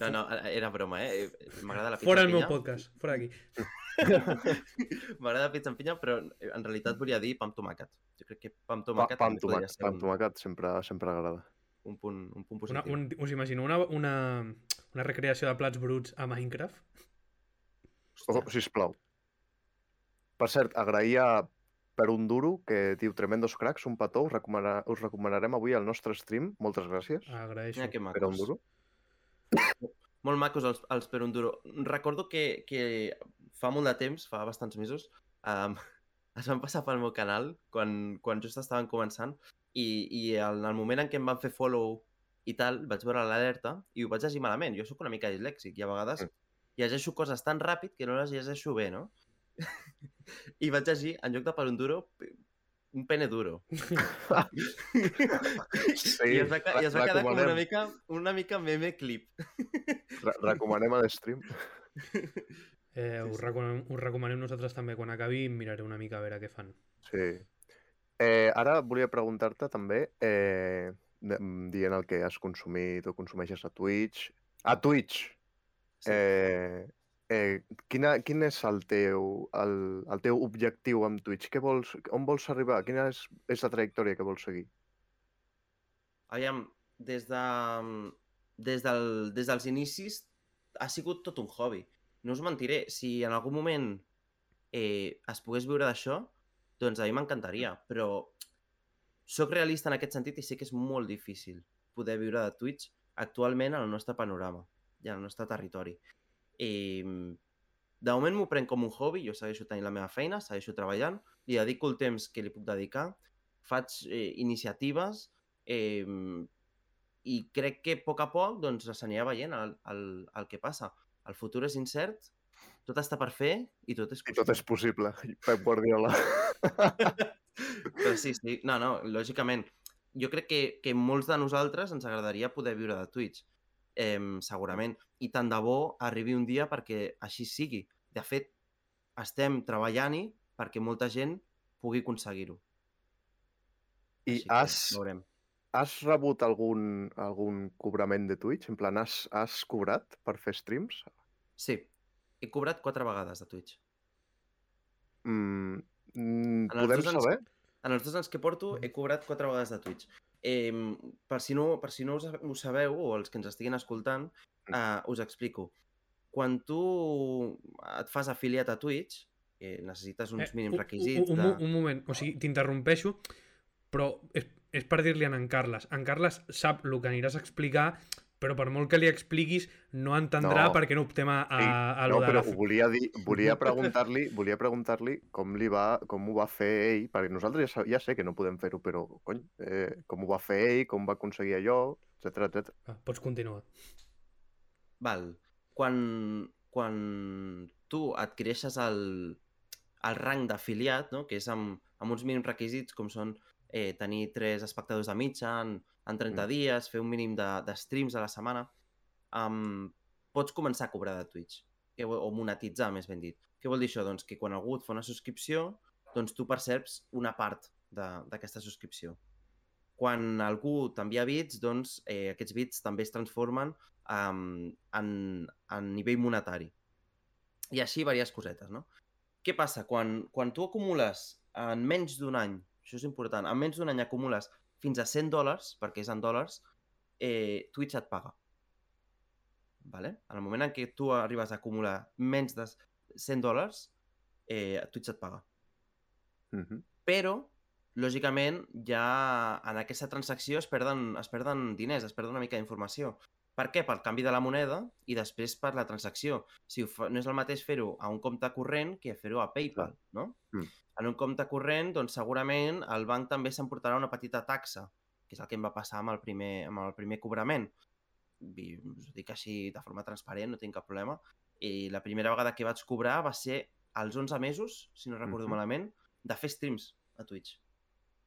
No, no, era broma, eh? M'agrada la pizza
Fora
en
el meu
pinya.
podcast, fora d'aquí.
M'agrada la pizza en pinya, però en realitat volia dir pa amb tomàquet. Jo crec que pa amb
Pa,
tomàquet
pa amb
també podria
tomàquet, pa amb tomàquet sempre, sempre agrada.
Un, punt, un punt
Una,
positiu.
un, us imagino una, una, una recreació de plats bruts a Minecraft?
Oh, sisplau. Per cert, agrair a per un duro que diu Tremendos Cracks, un petó, us, recomana, us recomanarem avui al nostre stream. Moltes gràcies.
Agraeixo.
Mira que
per un
macos.
duro.
Molt macos els, els per un duro. Recordo que, que fa molt de temps, fa bastants mesos, um, es van passar pel meu canal quan, quan just estaven començant i, i en el moment en què em van fer follow i tal, vaig veure l'alerta i ho vaig llegir malament. Jo sóc una mica dislèxic i a vegades
Mm.
llegeixo coses tan ràpid que no les llegeixo bé, no? I vaig llegir, en lloc de per un duro, un pene duro.
Sí,
I es va, i es va quedar com una mica, una mica meme clip.
Re recomanem a l'stream.
Eh, us, recomanem, us recomanem nosaltres també quan acabi miraré una mica a veure què fan.
Sí. Eh, ara volia preguntar-te també, eh, de- dient el que has consumit o consumeixes a Twitch. A Twitch!
Sí.
Eh, eh, quina, quin és el teu, el, el teu objectiu amb Twitch? Què vols, on vols arribar? Quina és, és la trajectòria que vols seguir?
Aviam, des, de, des, del, des dels inicis ha sigut tot un hobby. No us mentiré, si en algun moment eh, es pogués viure d'això, doncs a mi m'encantaria, però sóc realista en aquest sentit i sé que és molt difícil poder viure de Twitch actualment en el nostre panorama i en el nostre territori. I, de moment m'ho prenc com un hobby, jo segueixo tenint la meva feina, segueixo treballant, li dedico el temps que li puc dedicar, faig eh, iniciatives eh, i crec que a poc a poc doncs, s'anirà veient el, el, el que passa. El futur és incert, tot està per fer i tot és
I tot és possible. Pep Guardiola.
Però sí, sí, no, no, lògicament. Jo crec que, que molts de nosaltres ens agradaria poder viure de Twitch, eh, segurament. I tant de bo arribi un dia perquè així sigui. De fet, estem treballant-hi perquè molta gent pugui aconseguir-ho.
I
que
has,
veurem.
has rebut algun, algun cobrament de Twitch? En plan, has, has cobrat per fer streams?
Sí, he cobrat quatre vegades de Twitch.
Mm, mm, podem
dos anys-
saber?
En els dos anys que porto he cobrat quatre vegades de Twitch. Eh, per si no, per si no sa- ho sabeu, o els que ens estiguin escoltant, eh, us explico. Quan tu et fas afiliat a Twitch, eh, necessites uns
Eh,
mínims
un-
requisits
Un, un,
de...
un moment, o sigui, t'interrompeixo, però és, és per dir-li a en Carles. En Carles sap el que aniràs a explicar, però per molt que li expliquis, no entendrà
No.
perquè no optem a, a,
Sí,
a
no,
lo de
però
la...
ho volia dir, volia preguntar-li volia preguntar-li com, li va, com ho va fer ell, perquè nosaltres ja, ja sé que no podem fer-ho, però, cony, eh, com ho va fer ell, com va aconseguir allò, etc etc.
Va, pots continuar.
Val. Quan, quan tu adquireixes el, el rang d'afiliat, no? que és amb, amb uns mínims requisits com són eh, tenir tres espectadors de mitja en, en 30
Mm.
dies, fer un mínim de, de streams a la setmana, um, pots començar a cobrar de Twitch, que, o monetitzar, més ben dit. Què vol dir això? Doncs que quan algú et fa una subscripció, doncs tu perceps una part d'aquesta subscripció. Quan algú t'envia bits, doncs eh, aquests bits també es transformen um, en, en nivell monetari. I així diverses cosetes, no? Què passa? Quan, quan tu acumules en menys d'un any, això és important, en menys d'un any acumules fins a 100 dòlars, perquè és en dòlars, eh, Twitch et paga. Vale? En el moment en què tu arribes a acumular menys de 100 dòlars, eh, Twitch et paga.
Mm -hmm.
Però, lògicament, ja en aquesta transacció es perden, es perden diners, es perden una mica d'informació. Per què? Pel canvi de la moneda i després per la transacció. Si fa, no és el mateix fer-ho a un compte corrent que fer-ho a PayPal, no?
Mm.
En un compte corrent, doncs segurament el banc també s'emportarà una petita taxa, que és el que em va passar amb el primer, amb el primer cobrament. I us ho dic així de forma transparent, no tinc cap problema. I la primera vegada que vaig cobrar va ser als 11 mesos, si no recordo
Mhm.
malament, de fer streams a Twitch.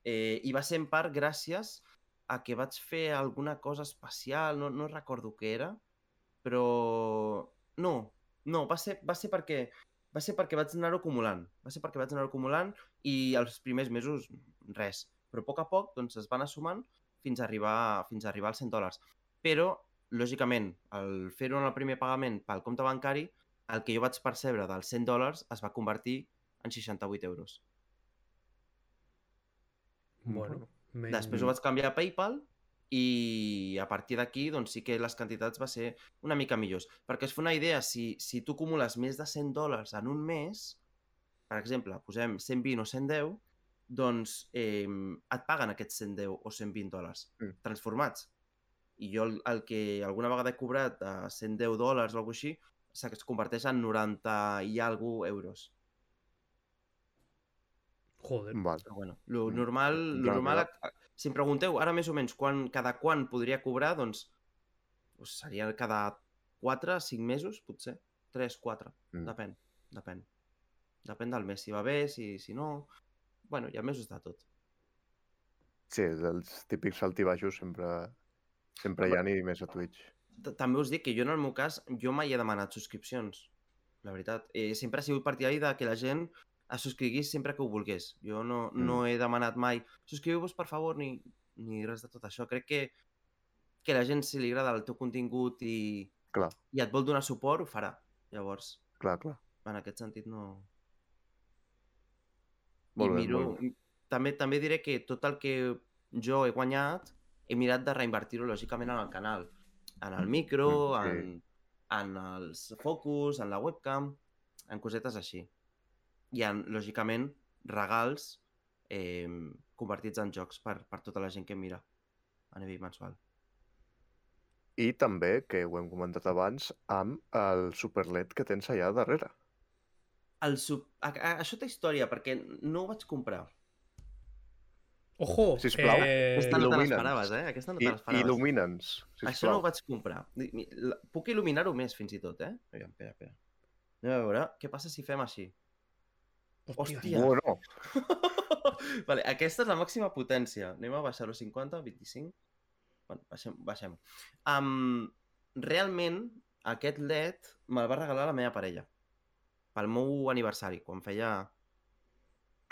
Eh, I va ser en part gràcies a que vaig fer alguna cosa especial, no, no recordo què era, però no, no, va ser, va ser perquè va ser perquè vaig anar-ho acumulant. Va ser perquè vaig anar-ho acumulant i els primers mesos res. Però a poc a poc doncs, es van anar sumant fins a arribar, fins a arribar als 100 dòlars. Però, lògicament, al fer-ho en el primer pagament pel compte bancari, el que jo vaig percebre dels 100 dòlars es va convertir en 68 euros.
Bueno, menys...
Després ho vaig canviar a PayPal i a partir d'aquí doncs sí que les quantitats va ser una mica millors. Perquè es fa una idea, si, si tu acumules més de 100 dòlars en un mes, per exemple, posem 120 o 110, doncs eh, et paguen aquests 110 o 120 dòlars
Mm.
transformats. I jo el, el que alguna vegada he cobrat a 110 dòlars o alguna així, es converteix en 90 i alguna euros.
Joder.
Val.
Però bueno, lo
Mm,
normal, lo
clar,
normal
clar.
si em pregunteu ara més o menys quan, cada quan podria cobrar, doncs, doncs seria cada 4, 5 mesos, potser. 3, 4.
Mm.
Depèn, depèn. Depèn del mes, si va bé, si, si no... Bueno, hi ha mesos de tot.
Sí, els típics altibaixos sempre, sempre hi ha i més a Twitch.
També us dic que jo, en el meu cas, jo mai he demanat subscripcions, la veritat. Eh, sempre he sigut partidari de que la gent es subscriguís sempre que ho volgués. Jo no,
Mm.
no he demanat mai subscriu-vos, per favor, ni, ni res de tot això. Crec que, que la gent, si li agrada el teu contingut i,
Clar,
i et vol donar suport, ho farà. Llavors,
clar, clar.
en aquest sentit, no...
Molt
I
bé,
miro...
molt bé.
També, també diré que tot el que jo he guanyat he mirat de reinvertir-ho, lògicament, en el canal. En el micro,
Mm, sí.
en, en els focus, en la webcam, en cosetes així. I en, lògicament, regals eh, convertits en jocs per, per tota la gent que mira a nivell mensual.
I també, que ho hem comentat abans, amb el superlet que tens allà darrere.
El sub... a, a, això té història, perquè no ho vaig comprar.
Ojo!
Sisplau,
eh,
Aquesta no te l'esperaves, eh? Aquesta no te l'esperaves.
il·lumina'ns,
Això no ho vaig comprar. Puc il·luminar-ho més, fins i tot, eh? Aviam, espera, espera. Anem a veure què passa si fem així.
Hòstia.
Hòstia.
Bueno,
vale, aquesta és la màxima potència. Anem a baixar-ho a 50, 25... Bueno, baixem, baixem. Um, realment, aquest LED me'l va regalar la meva parella. Pel meu aniversari, quan feia...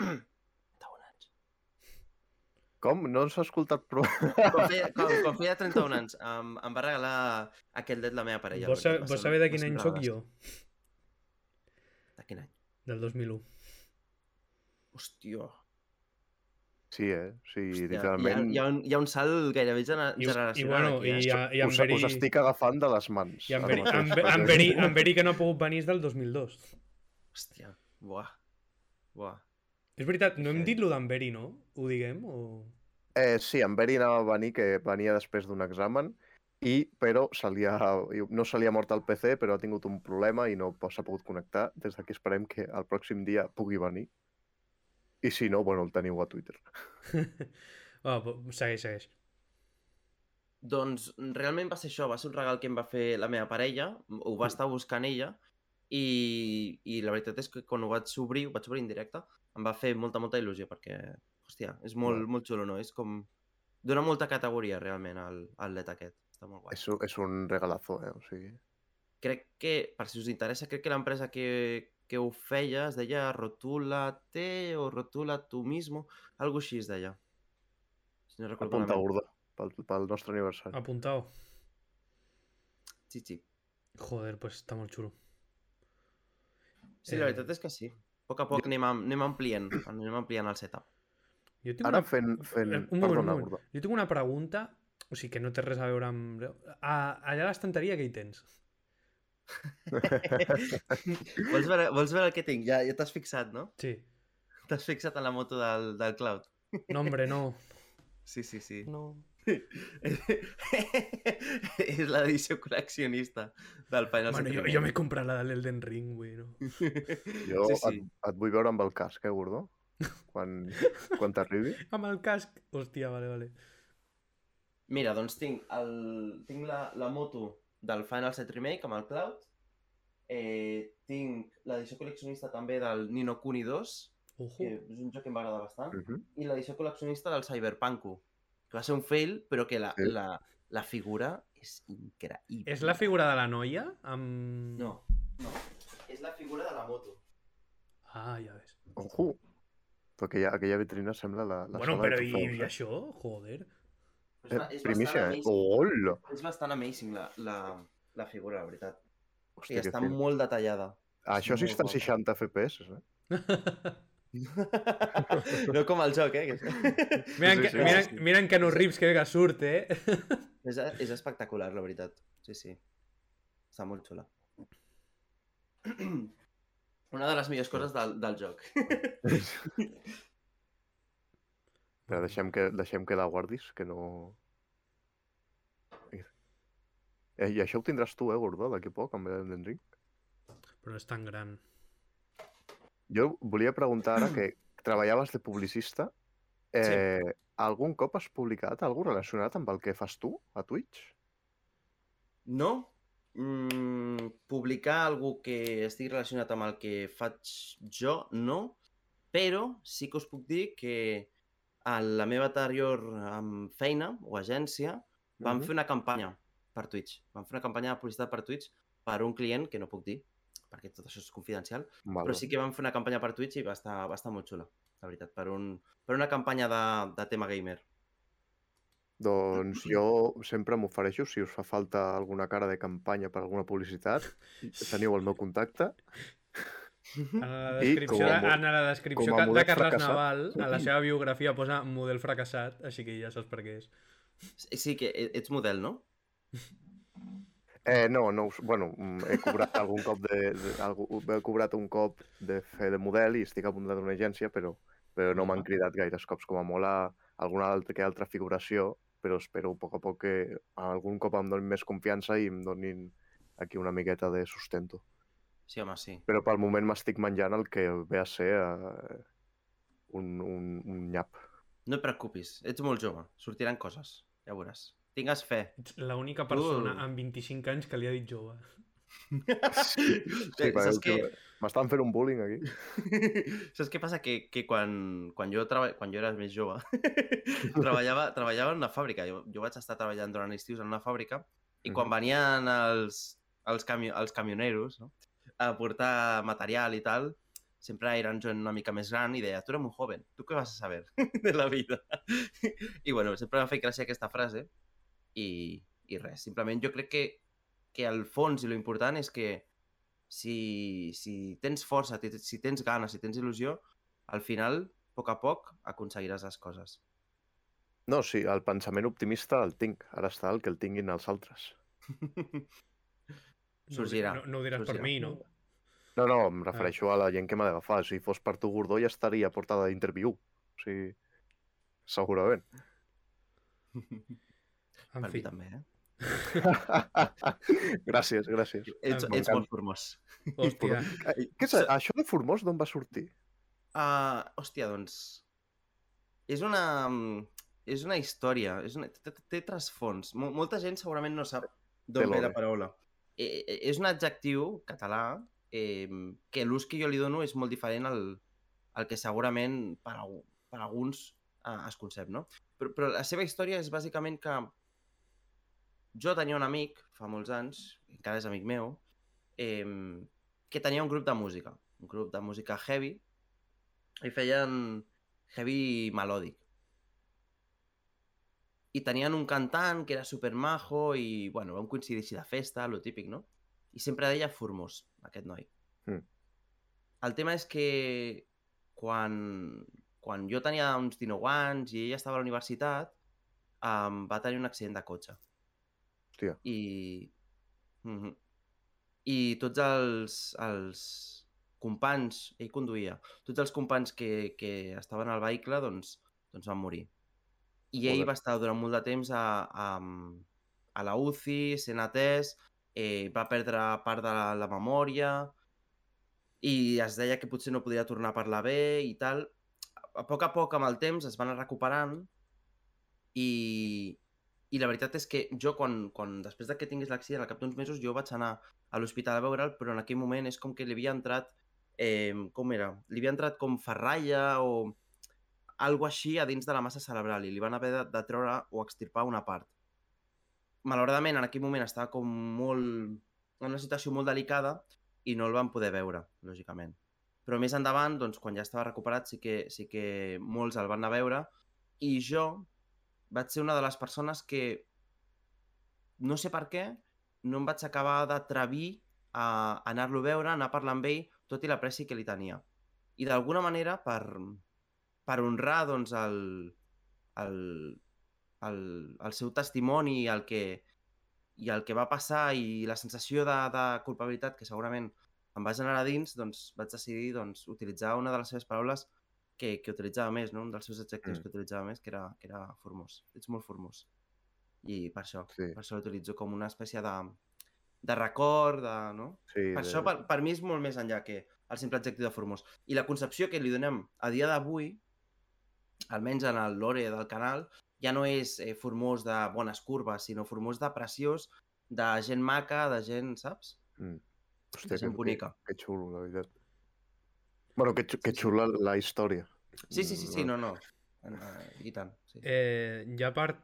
31 anys.
com? No s'ha escoltat prou?
Quan feia, quan, quan feia 31 anys, um, em va regalar aquest LED la meva parella.
Vols,
perquè
sa-
va
vols saber de quin any sóc jo?
De quin any?
Del 2001.
Hòstia.
Sí, eh? Sí,
Hòstia,
literalment...
Hi ha, hi, ha un, hi ha un salt gairebé gener
I,
generacional
i bueno,
aquí,
i,
eh?
i, i en
us,
Beri...
us estic agafant de les mans.
I en Beri,
mateix,
en, en, Beri, en Beri que no ha pogut venir és del 2002.
Hòstia, buah. Buah.
És veritat, no hem dit lo d'en Beri, no? Ho diguem? O...
Eh, sí, en Beri anava a venir, que venia després d'un examen, i, però se li ha, no se li ha mort el PC, però ha tingut un problema i no s'ha pogut connectar. Des d'aquí esperem que el pròxim dia pugui venir. I si no, bueno, el teniu a Twitter.
oh, segueix, segueix.
Doncs realment va ser això, va ser un regal que em va fer la meva parella, ho va estar buscant ella, i, i la veritat és que quan ho vaig obrir, ho vaig obrir en directe, em va fer molta, molta il·lusió, perquè, hòstia, és molt, molt xulo, no? És com... Dona molta categoria, realment, al, al LED aquest. Està molt guai.
És, un- és un regalazo, eh? O sigui...
crec que, per si us interessa, crec que l'empresa que, que ho feia es deia Rotulate o Rotula tu mismo, algo així es deia. Si no recordo
Apunta urda pel, pel nostre aniversari.
Apuntao.
Sí, sí.
Joder, pues està molt xulo.
Sí, la
Eh,
veritat és que sí. A poc a poc anem, anem ampliant, anem ampliant el setup.
Jo tinc
Ara
una...
fent... fent...
Eh, Un moment, un
Perdona,
moment.
Urda.
Jo tinc una pregunta, o sigui, que no té res a veure amb... A, allà a l'estanteria què hi tens?
vols, veure, vols veure el que tinc? Ja, ja t'has fixat, no?
Sí.
T'has fixat en la moto del, del Cloud.
No, hombre, no.
Sí, sí, sí.
No.
és l'edició col·leccionista del Final
Bueno, jo, jo m'he comprat la de l'Elden Ring, güey, no?
Jo
Sí,
sí,
sí.
Et, et vull veure amb el casc, eh, Gordó? Quan, quan t'arribi.
Amb el casc. Hòstia, vale, vale.
Mira, doncs tinc, el... tinc la, la moto del Final Set Remake amb el Cloud. Eh, tinc l'edició col·leccionista també del Nino Kuni 2,
Ojo.
que és un joc que em va agradar bastant.
Uh -huh.
I l'edició col·leccionista del Cyberpunk, que va ser un fail, però que la,
Sí.
la, la figura és increïble.
És la figura de la noia? Amb...
No, no. És la figura de la moto.
Ah, ja ves.
Ojo! Però aquella, aquella vitrina sembla la, la
bueno,
sala
però
de
i, i això? Joder.
És,
Eh,
ba- és
primícia, eh?
amazing.
Hola!
És bastant amazing la, la, la figura, la veritat. I
Hòstia, que
està
fil.
molt detallada.
Això sí
molt
està en
guapa.
60 FPS, eh?
no com el joc, eh? Que
Sí,
que,
sí,
mira,
sí.
mira en Keanu Reeves que que surt, eh?
és, és espectacular, la veritat. Sí, sí. Està molt xula. Una de les millors coses del, del joc.
Però deixem que, deixem que la guardis, que no... Eh, I això ho tindràs tu, eh, Gordó, d'aquí a poc, amb l'Elden Ring?
Però és tan gran.
Jo volia preguntar ara que treballaves de publicista. Eh, Algun cop has publicat algú relacionat amb el que fas tu a Twitch?
No. Mm, publicar algú que estigui relacionat amb el que faig jo, no. Però sí que us puc dir que a la meva anterior um, feina o agència vam
Mhm.
fer una campanya per Twitch. Vam fer una campanya de publicitat per Twitch per un client que no puc dir, perquè tot això és confidencial,
Val,
però sí que vam fer una campanya per Twitch i va estar, va estar molt xula, la veritat, per, un, per una campanya de, de tema gamer.
Doncs jo sempre m'ofereixo, si us fa falta alguna cara de campanya per alguna publicitat, teniu el meu contacte.
En la
I
descripció,
com a
de, en la descripció
com a
de Carles
fracassat.
Naval, a la seva biografia posa model fracassat, així que ja saps per què és.
Sí que e- ets model, no?
Eh, no, no, bueno, mm, he cobrat algun cop de, de algú, he cobrat un cop de fer de model i estic apuntat a una agència, però, però no m'han cridat gaires cops, com a molt a alguna altra, que altra figuració, però espero a poc a poc que algun cop em donin més confiança i em donin aquí una miqueta de sustento.
Sí, home, sí.
Però pel moment m'estic menjant el que ve a ser eh, un, un, un nyap.
No et preocupis, ets molt jove, sortiran coses, ja veuràs. Tingues fe.
Ets l'única persona
Uh.
amb 25 anys que li ha dit jove.
Sí,
Sí, saps què?
M'estan fent un bullying aquí.
Saps què passa? Que, que quan, quan, jo treba... quan jo era més jove treballava, treballava en una fàbrica. Jo, jo vaig estar treballant durant estius en una fàbrica i quan venien els, els, cami els camioneros no? A portar material i tal, sempre eren gent una mica més gran i deia, tu eres un joven, tu què vas a saber de la vida? I bueno, sempre m'ha fet gràcia aquesta frase i, i res, simplement jo crec que, que al fons i lo important és que si, si tens força, si tens ganes, si tens il·lusió, al final, a poc a poc, aconseguiràs les coses.
No, sí, el pensament optimista el tinc. Ara està el que el tinguin els altres.
No,
Sorgirà,
No, no ho diràs per
sorgirà.
mi, no?
No, no, em refereixo a la gent que m'ha d'agafar. Si fos per tu, Gordó, ja estaria a portada d'interviu. O sigui, segurament.
En
per
fi.
mi també, eh?
gràcies, gràcies.
Ets, ets molt formós.
Hòstia,
Què és, això de Formós d'on va sortir?
Uh, hòstia, doncs... És una... mm, És una història, és una... té, té- trasfons. Mo Molta gent segurament no sap d'on ve la paraula. Eh, eh, és un adjectiu català eh, que l'ús que jo li dono és molt diferent al, al que segurament per, algú- per alguns eh, es concep, no? Però, però la seva història és bàsicament que jo tenia un amic, fa molts anys, encara és amic meu, eh, que tenia un grup de música, un grup de música heavy, i feien heavy melòdic. I tenien un cantant que era super majo i, bueno, vam coincidir així de festa, lo típic, no? I sempre deia Formós, aquest noi.
Mm.
El tema és que quan, quan jo tenia uns 19 anys i ella estava a la universitat, um, va tenir un accident de cotxe.
Hòstia.
I... Mm -hmm. I tots els, els companys, ell conduïa, tots els companys que, que estaven al vehicle, doncs, doncs van morir. I ell va estar durant molt de temps a, a, a la UCI, sent atès, eh, va perdre part de la, la memòria i es deia que potser no podria tornar a parlar bé i tal. A poc a poc, amb el temps, es van anar recuperant i, i la veritat és que jo, quan, quan després de que tingués l'accident, al cap d'uns mesos, jo vaig anar a l'hospital a veure'l, però en aquell moment és com que li havia entrat, eh, com era? Li havia entrat com ferralla o algo així a dins de la massa cerebral i li van haver de, de treure o extirpar una part. Malauradament, en aquell moment estava com molt... en una situació molt delicada i no el van poder veure, lògicament. Però més endavant, doncs, quan ja estava recuperat, sí que, sí que molts el van anar a veure i jo vaig ser una de les persones que, no sé per què, no em vaig acabar d'atrevir a anar-lo a veure, anar a parlar amb ell, tot i l'apreci que li tenia. I d'alguna manera, per, per honrar doncs, el, el, el, el seu testimoni i el que, i el que va passar i la sensació de, de culpabilitat que segurament em va generar dins, doncs vaig decidir doncs, utilitzar una de les seves paraules que, que utilitzava més, no? un dels seus adjectius
Mm.
que utilitzava més, que era, que era formós. Ets molt formós. I per això,
Sí.
per això l'utilitzo com una espècie de, de record, de... No?
Sí,
Per això, per, per mi, és molt més enllà que el simple adjectiu de formós. I la concepció que li donem a dia d'avui, almenys en el lore del canal, ja no és eh, formós de bones curves, sinó formós de preciós, de gent maca, de gent, saps?
Mm.
De
Hòstia,
gent
que,
bonica.
que, que xulo, la veritat. Bueno, que, que
Sí, sí.
xula la història.
Sí, sí, sí, sí, no, no. Eh, I tant, sí.
Eh, ja, per,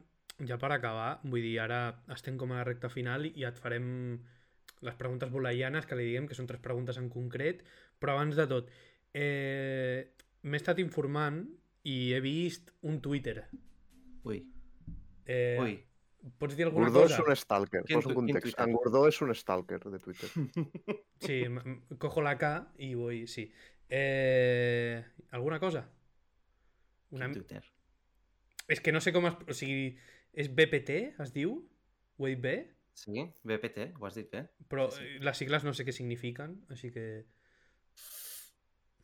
ja per acabar, vull dir, ara estem com a la recta final i et farem les preguntes bolaianes, que li diguem, que són tres preguntes en concret, però abans de tot, eh, m'he estat informant i he vist un Twitter.
Ui,
Eh,
ui.
Pots dir alguna
Gordó és
cosa?
un stalker,
Quin
posa un context.
Twitter?
En Gordó és un stalker de Twitter.
Sí, cojo la K y voy, sí. Eh, ¿Alguna cosa? Una...
Quin Twitter.
És que no sé com es... O sigui, és BPT, es diu? Ho he dit bé?
Sí, BPT, ho has dit bé.
Però
Sí, sí.
eh, les sigles no sé què signifiquen, així que...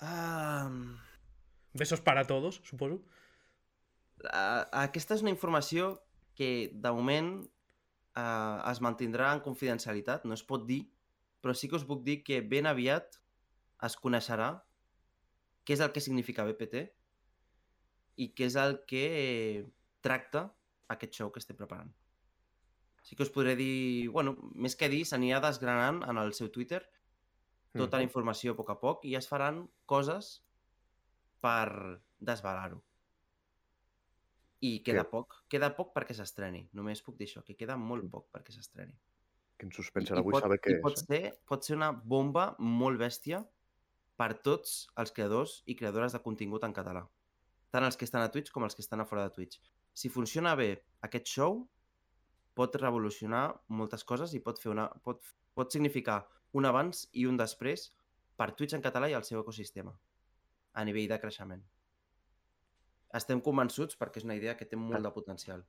Um,
Besos para todos, suposo.
Uh, aquesta és una informació que, de moment, uh, es mantindrà en confidencialitat, no es pot dir, però sí que us puc dir que ben aviat es coneixerà què és el que significa BPT i què és el que tracta aquest show que estem preparant. Sí que us podré dir, bueno, més que dir, s'anirà desgranant en el seu Twitter tota la informació a poc a poc i es faran coses per desvelar-ho. I queda
Que-
poc, queda poc perquè s'estreni. Només puc dir això, que queda molt poc perquè s'estreni.
Quin
I,
suspens, ara vull
pot,
saber què
i pot,
és. Eh?
ser, pot ser una bomba molt bèstia per tots els creadors i creadores de contingut en català. Tant els que estan a Twitch com els que estan a fora de Twitch. Si funciona bé aquest show, pot revolucionar moltes coses i pot, fer una, pot, pot significar un abans i un després per Twitch en català i el seu ecosistema a nivell de creixement. Estem convençuts perquè és una idea que té molt de potencial.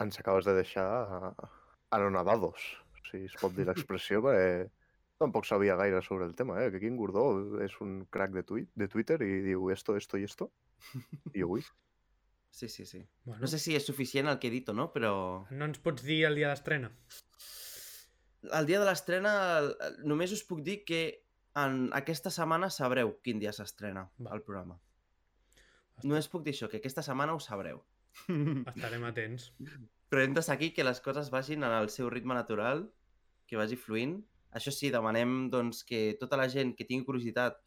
Ens acabes de deixar eh, anonadados, si es pot dir l'expressió, perquè tampoc sabia gaire sobre el tema, eh? Que Quim Gordó és un crack de, tuit, de Twitter i diu esto, esto i esto. I ui,
Sí, sí, sí.
Bueno,
No sé si és suficient el que he dit o no, però...
no ens pots dir el dia d'estrena?
El dia de l'estrena només us puc dir que en aquesta setmana sabreu quin dia s'estrena el programa. Només puc dir això, que aquesta setmana ho sabreu.
Estarem atents.
Però hem de seguir que les coses vagin en el seu ritme natural, que vagi fluint. Això sí, demanem doncs, que tota la gent que tingui curiositat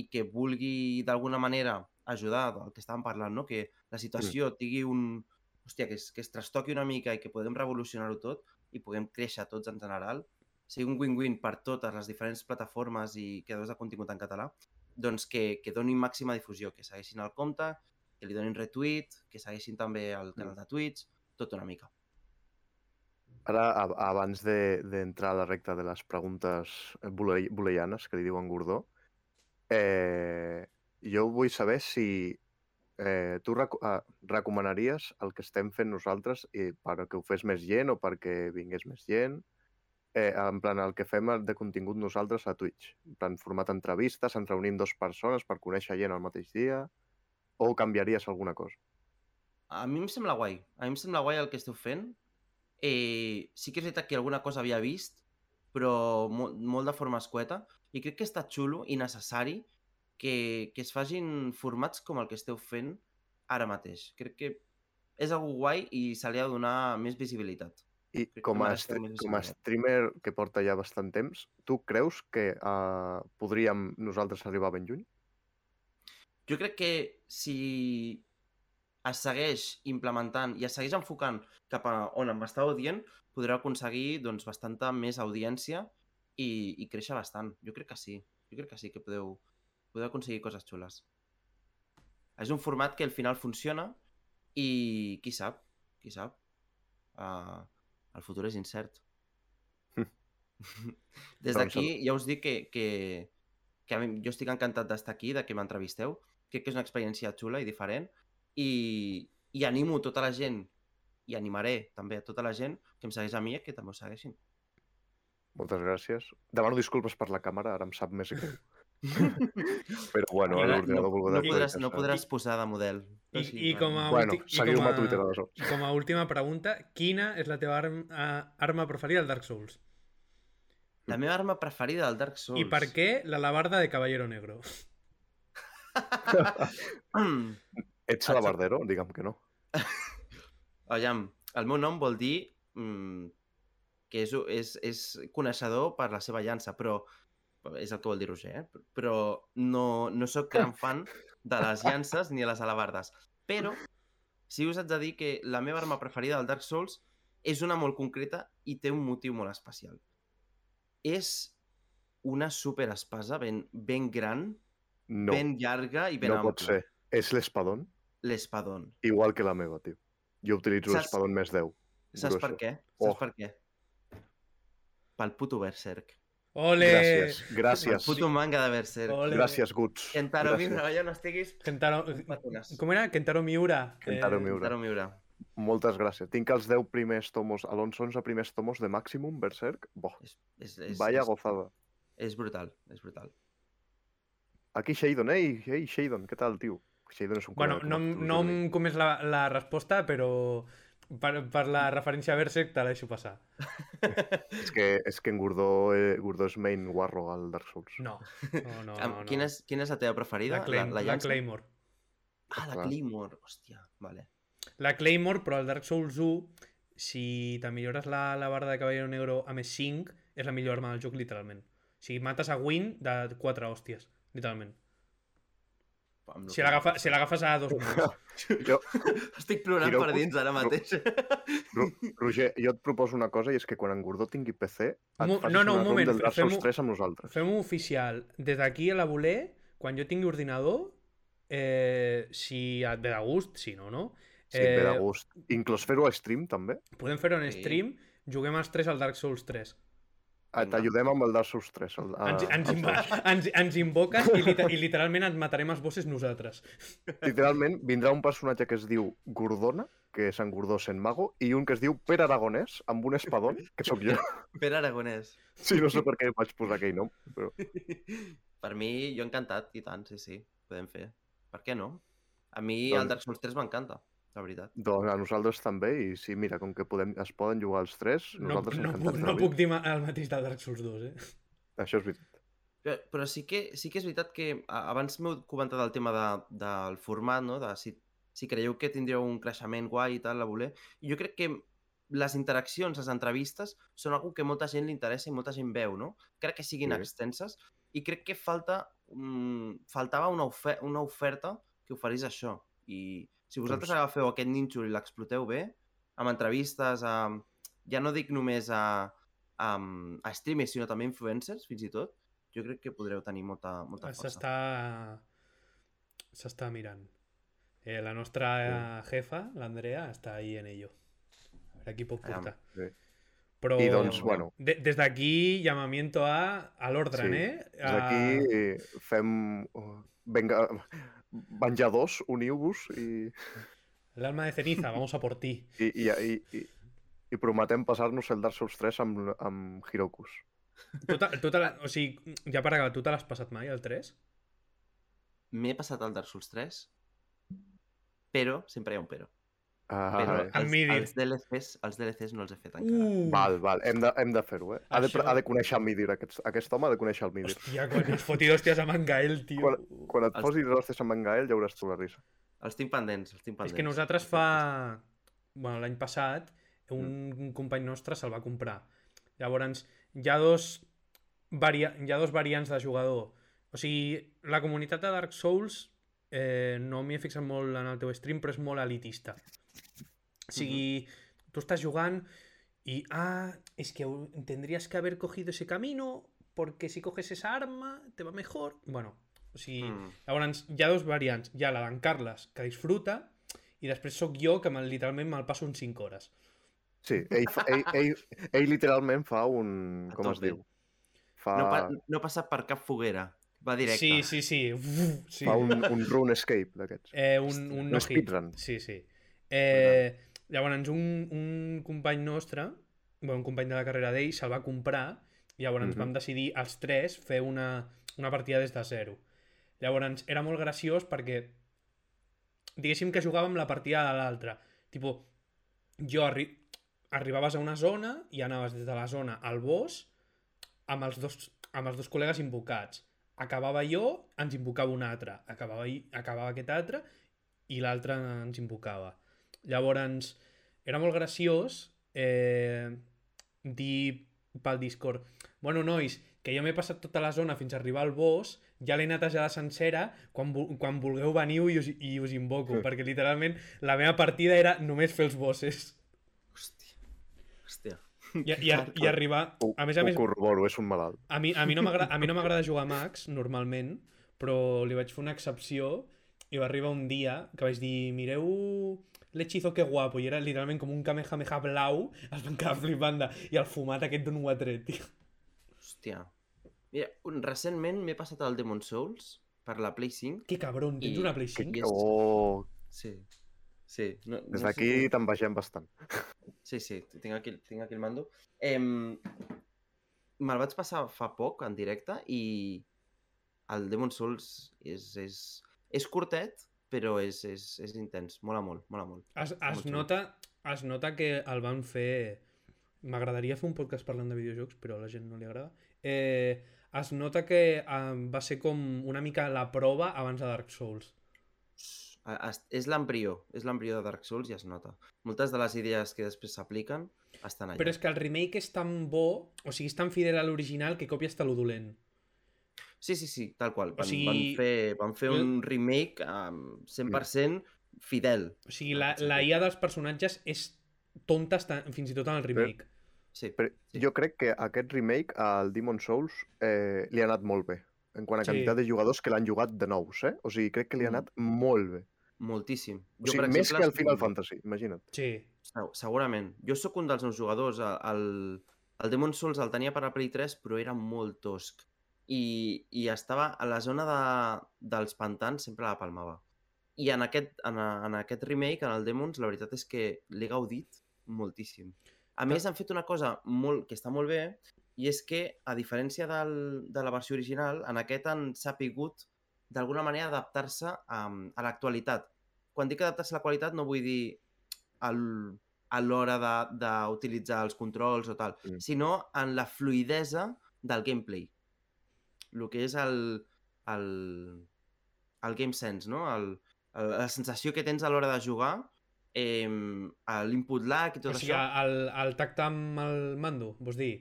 i que vulgui d'alguna manera ajudar del que estàvem parlant, no? que la situació tingui un... Hòstia, que es, que es trastoqui una mica i que podem revolucionar-ho tot i puguem créixer tots en general, sigui un win-win per totes les diferents plataformes i creadors de contingut en català, doncs que, que donin màxima difusió, que segueixin el compte, que li donin retweet, que segueixin també el canal de Twitch, tot una mica.
Ara, abans de- d'entrar a la recta de les preguntes bole- boleianes, que li diuen Gordó, eh, jo vull saber si eh, tu reco ah, recomanaries el que estem fent nosaltres i perquè ho fes més gent o perquè vingués més gent, eh, en plan el que fem de contingut nosaltres a Twitch. En plan, format entrevistes, ens reunim dos persones per conèixer gent al mateix dia, o canviaries alguna cosa?
A mi em sembla guai. A mi em sembla guai el que esteu fent. Eh, sí que és veritat que alguna cosa havia vist, però molt, molt de forma escueta, i crec que està xulo i necessari que, que es facin formats com el que esteu fent ara mateix. Crec que és algo guai i se li ha de donar més visibilitat.
I com a, com a streamer que porta ja bastant temps, tu creus que uh, podríem nosaltres arribar ben lluny?
Jo crec que si es segueix implementant i es segueix enfocant cap a on em estàveu dient, podreu aconseguir doncs, bastanta més audiència i, i créixer bastant. Jo crec que sí. Jo crec que sí que podeu, podeu aconseguir coses xules. És un format que al final funciona i qui sap, qui sap. Uh, el futur és incert. Des
Però em
d'aquí ja us dic que, que, que mi, jo estic encantat d'estar aquí, de que m'entrevisteu. Crec que és una experiència xula i diferent i, i animo tota la gent i animaré també a tota la gent que em segueix a mi que també ho segueixin.
Moltes gràcies. Demano disculpes per la càmera, ara em sap més greu. Però bueno,
Ara
l'ordinador
no,
volgut
no, podràs, no podràs posar de model.
I,
sí,
i com a,
Bueno,
ulti- i com
a Twitter, aleshores.
i com a última pregunta, quina és la teva arm, eh, arma preferida al Dark Souls?
La meva arma preferida del Dark Souls.
I per què la labarda de Caballero Negro?
Ets alabardero? Digue'm que no.
Aviam, el meu nom vol dir mm, que és, és, és coneixedor per la seva llança, però és el que vol dir Roger, eh? però no, no sóc gran fan de les llances ni de les alabardes. Però sí us haig de dir que la meva arma preferida del Dark Souls és una molt concreta i té un motiu molt especial. És una superespasa ben, ben gran,
No,
ben llarga i ben
no
ampla.
pot ser. És l'espadón,
L'espadón.
igual que la meva, tio. Jo utilitzo
Saps-
l'espadón més 10.
Saps per què?
Oh.
Saps per què? Pel puto Berserk.
Ole!
Gràcies,
El
gràcies.
puto manga de Berserk.
Ole!
Gràcies, Guts.
Kentaro
Gràcies.
Miura, ja no estiguis...
Kentaro... Com era? Kentaro Miura.
Kentaro
Eh,
Miura.
Kentaro Miura.
Moltes gràcies. Tinc els 10 primers tomos, a l'11 primers tomos de Maximum Berserk. Boh,
És, és, és,
vaya
és,
gozada.
és brutal, és brutal.
Aquí Shadon, ei, ei, Shadon, què tal, tio? Shadon és un
Bueno, no, no em comés la, la resposta, però per, per la referència a Berserk te la deixo passar.
És que, és que en Gordó, eh, Gordó és main Warro al Dark Souls.
No, no, no.
Am-
no,
Quina, és, quina és la teva preferida?
La, Claym la,
llança?
Claymore.
Ah, la. Claymore. Hòstia, vale.
La Claymore, però al Dark Souls 1, si te millores la, la barra de Caballero Negro a més 5, és la millor arma del joc, literalment. O sigui, mates a Win de 4 hòsties, literalment.
Amb
Si
que-
l'agafa- si l'agafes a dos minuts.
Jo,
Estic plorant
Tireu-
per dins ara mateix.
Ro Roger, jo et proposo una cosa i és que quan en Gordó tingui PC et
Mo-
facis
no, no,
una
un moment,
del Dark Souls 3 amb nosaltres.
Fem-ho oficial. Des d'aquí a la voler, quan jo tingui ordinador, eh, si et ve de gust, si no, no.
Sí, eh... ve de gust. Inclús fer-ho a stream, també.
Podem fer-ho en
Sí.
stream, juguem els 3 al Dark Souls 3.
Ah. T'ajudem amb el Dark Souls 3. El, a,
Ens, ens,
dos.
ens, ens invoques i, liter i literalment ens matarem els bosses nosaltres.
Literalment, vindrà un personatge que es diu Gordona, que és en Gordó sent mago, i un que es diu Pere Aragonès, amb un espadón, que sóc jo.
Per Aragonès.
Sí, no sé per què vaig posar aquell nom, però...
Per mi, jo encantat, i tant, sí, sí. Podem fer. Per què no? A mi
Doncs-
el Dark Souls 3 m'encanta, la veritat.
Doncs a nosaltres també, i sí, mira, com que podem, es poden jugar els tres,
No,
nosaltres
no, puc,
de
no
la
puc dir el mateix del Dark Souls 2, eh?
Això és veritat.
Però, però sí, que, sí que és veritat que abans m'heu comentat el tema de, del format, no? de si, si creieu que tindríeu un creixement guai i tal, a voler. I jo crec que les interaccions, les entrevistes, són algo que molta gent li interessa i molta gent veu, no? Crec que siguin
Sí.
extenses i crec que falta mm, faltava una, ofer una oferta que oferís això. I si vosaltres
Doncs-
agafeu aquest nínxol i l'exploteu bé, amb entrevistes, a, ja no dic només a, a, a streamers, sinó també influencers, fins i tot, jo crec que podreu tenir molta, molta força.
S'està... S'està mirant. Eh, la nostra eh, jefa, l'Andrea, està ahí en ello. A veure qui pot
Aviam,
portar.
sí.
Però...
I doncs, bueno,
De, des d'aquí, llamamiento a, a l'ordre,
Sí,
eh?
des d'aquí fem... oh, Venga, venjadors, uniu-vos i,
El alma de ceniza, vamos a por ti.
i, i, i, i, i prometem passar-nos el Dark Souls 3 amb, amb Hirokus.
Tu te la, o sigui, ja per acabar, tu te l'has passat mai, el 3?
M'he passat al Dark Souls 3, però, sempre hi ha un però.
Ah,
Però els,
Midir.
els, DLCs, els DLCs no els he fet encara.
Uh,
val, val, hem de, hem de fer-ho, eh? Ha de,
Això-
ha de conèixer el Midir, aquest, aquest home ha de conèixer el Midir.
Hòstia, quan has fotit hòsties amb en Gael, tio.
Quan, quan et
Els-
posis hòsties amb en Gael ja veuràs tu la risa.
Els tinc pendents, els tinc pendents.
És que nosaltres fa... Bueno, l'any passat, un company nostre se'l va comprar. Llavors, hi ha dos, varia... hi ha dos variants de jugador. O sigui, la comunitat de Dark Souls eh, no m'hi he fixat molt en el teu stream, però és molt elitista. O sigui, tu estàs jugant y, ah, es que tendrías que haber cogido ese camino porque si coges esa arma te va mejor. Bueno, o sigui,
Mm.
Llavors, hi ha dos variants. Hi ha la d'en Carles, que disfruta, i després sóc jo, que me'l- literalment me'l passo en 5 hores.
Sí, ell, fa, ell, ell, ell literalment fa un...
A
Com es diu? Fa,
No, pa no passa per cap foguera. Va directe.
Sí, sí, sí. Uf, sí.
fa un, un run escape d'aquests.
Eh, un, un no hit.
speedrun.
Sí, sí. Eh, llavors, un, un company nostre, bueno, un company de la carrera d'ell, se'l va comprar i llavors
Mhm.
vam decidir els tres fer una, una partida des de zero. Llavors, era molt graciós perquè diguéssim que jugàvem la partida de l'altre. Tipo, jo arri arribaves a una zona i anaves des de la zona al boss amb els dos, amb els dos col·legues invocats. Acabava jo, ens invocava un altre. Acabava, acabava aquest altre i l'altre ens invocava. Llavors, era molt graciós eh, dir pel Discord bueno, nois, que jo m'he passat tota la zona fins a arribar al boss, ja l'he netejada sencera, quan, quan vulgueu veniu i us, i us invoco,
Sí.
perquè literalment la meva partida era només fer els bosses.
Hòstia. Hòstia.
I, i, i arribar...
Ho,
A més a
ho
més,
corroboro, és un malalt.
a mi, a mi no m'agrada a mi no m'agrada jugar a Max, normalment, però li vaig fer una excepció i va arribar un dia que vaig dir, mireu l'hechizo que guapo, i era literalment com un Kamehameha blau, es van quedar flipant de... I el fumat aquest d'on ho ha tret, tio.
Hòstia. Mira, un, recentment m'he passat el Demon Souls per la Play 5.
Que cabron, tens
I-
una Play
que-
5?
que-
Oh,
Sí. Sí. No, no
des
sé
d'aquí
si-
te'n vegem bastant.
Sí, sí, tinc aquí, tinc aquí el mando. Eh, Me'l vaig passar fa poc en directe i el Demon Souls és, és, és curtet, però és, és, és intens. Mola molt, mola molt.
Es,
Està
es,
molt xulo.
nota, es nota que el van fer... M'agradaria fer un podcast parlant de videojocs, però a la gent no li agrada. Eh, es nota que eh, va ser com una mica la prova abans de Dark Souls.
És l'embrió, és l'embrió de Dark Souls i es nota. Moltes de les idees que després s'apliquen estan allà.
Però és que el remake és tan bo, o sigui, és tan fidel a l'original que copia hasta lo dolent.
Sí, sí, sí, tal qual. Van,
sigui,
van fer, van fer
jo-
un remake um, 100% fidel.
O sigui, la, la IA dels personatges és tonta hasta, fins i tot en el remake.
Sí,
Però
Sí.
jo crec que aquest remake al Demon Souls eh, li ha anat molt bé. En quant a
Sí.
quantitat de jugadors que l'han jugat de nous, eh? O sigui, crec que li ha
Mm.
anat molt bé.
moltíssim.
O sigui, més que al Final Fantasy, imagina't.
Sí.
Segu- Segurament. Jo sóc un dels meus jugadors. El, el, el Demon Souls el tenia per la Play 3, però era molt tosc. I, i estava a la zona de, dels pantans, sempre la palmava. I en aquest, en, en aquest remake, en el Demons, la veritat és que l'he gaudit moltíssim. A més, han fet una cosa molt, que està molt bé, i és que, a diferència del, de la versió original, en aquest han sapigut d'alguna manera adaptar-se a, a l'actualitat. Quan dic adaptar-se a la qualitat no vull dir al, a l'hora de- d'utilitzar els controls o tal,
Mm.
sinó en la fluidesa del gameplay. El que és el, el, el game sense, no? El, el, la sensació que tens a l'hora de jugar, eh, l'input lag i tot
O sigui,
això.
el, el tacte amb el mando, vols dir?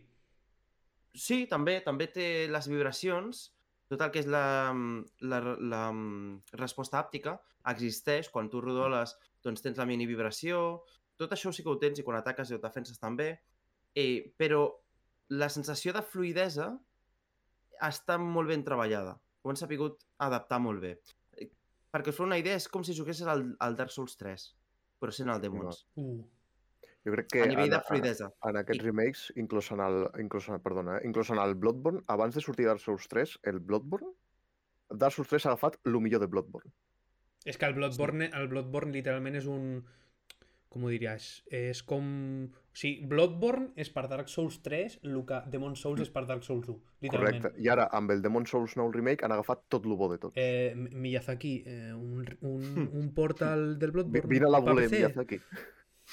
Sí, també també té les vibracions, tot el que és la, la, la, resposta àptica existeix, quan tu rodoles doncs tens la mini vibració, tot això sí que ho tens i quan ataques i et defenses també, eh, però la sensació de fluidesa està molt ben treballada, ho han sapigut adaptar molt bé. Eh, Perquè us fa una idea, és com si juguessis al, al Dark Souls 3, però sent el Demons,
Uh.
Jo crec que
a nivell
en,
de fluidesa.
en aquests
I-
remakes, inclús en el, inclús en, perdona, eh? inclús en el Bloodborne, abans de sortir Dark Souls 3, el Bloodborne, Dark Souls 3 ha agafat el millor de Bloodborne.
És que el Bloodborne, el Bloodborne literalment és un... Com ho diries? És com... O sigui, Bloodborne és per Dark Souls 3 el que Demon Souls és per Dark Souls 1, literalment.
Correcte. I ara, amb el Demon Souls nou remake, han agafat tot el bo de tot.
Eh, Miyazaki, eh, un, un, un portal del Bloodborne
Vine a la voler, aquí.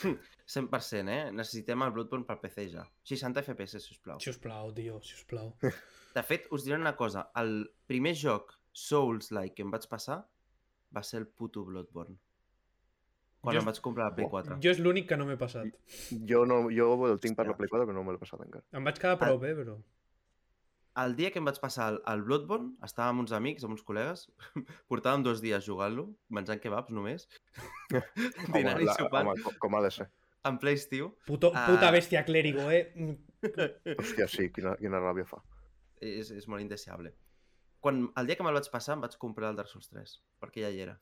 100%, eh? Necessitem el Bloodborne per PC ja. 60 FPS, sisplau.
Sisplau, tio, sisplau.
De fet, us diré una cosa. El primer joc Souls-like que em vaig passar va ser el puto Bloodborne. Quan
Jo
em vaig comprar la Play
Oh,
4.
Jo és l'únic que no m'he passat.
Jo, no, jo el tinc per la. Play 4, però no me l'he passat encara.
Em vaig quedar prou bé, però...
El dia que em vaig passar el, el Bloodborne, estava amb uns amics, amb uns col·legues, portàvem dos dies jugant-lo, menjant kebabs només, dinant i
la-
sopant,
home, com, com ha de ser.
en ple estiu.
Puto,
Ah.
puta bèstia clérigo, eh?
Hòstia, sí, quina, quina ràbia fa.
És, és molt indeseable. Quan, el dia que me'l vaig passar em vaig comprar el Dark Souls 3, perquè ja hi era.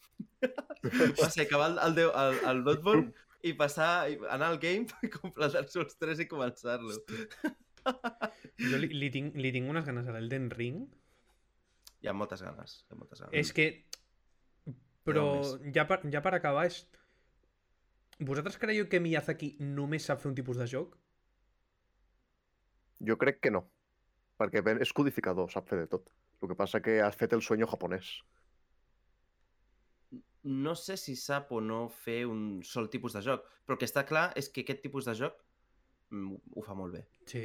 Va ser acabar el, el, el, el Bloodborne i passar, i anar al game, i comprar el Dark Souls 3 i començar-lo.
Jo li, li, tinc, li tinc unes ganes a l'Elden Ring.
Hi ha moltes ganes, hi ha moltes ganes.
És que... Però ja per, ja per acabar és... Vosaltres creieu que Miyazaki només sap fer un tipus de joc?
Jo crec que no, perquè és codificador, sap fer de tot. El que passa que has fet el sueño japonès.
No sé si sap o no fer un sol tipus de joc, però el que està clar és que aquest tipus de joc mm, ho fa molt bé.
Sí.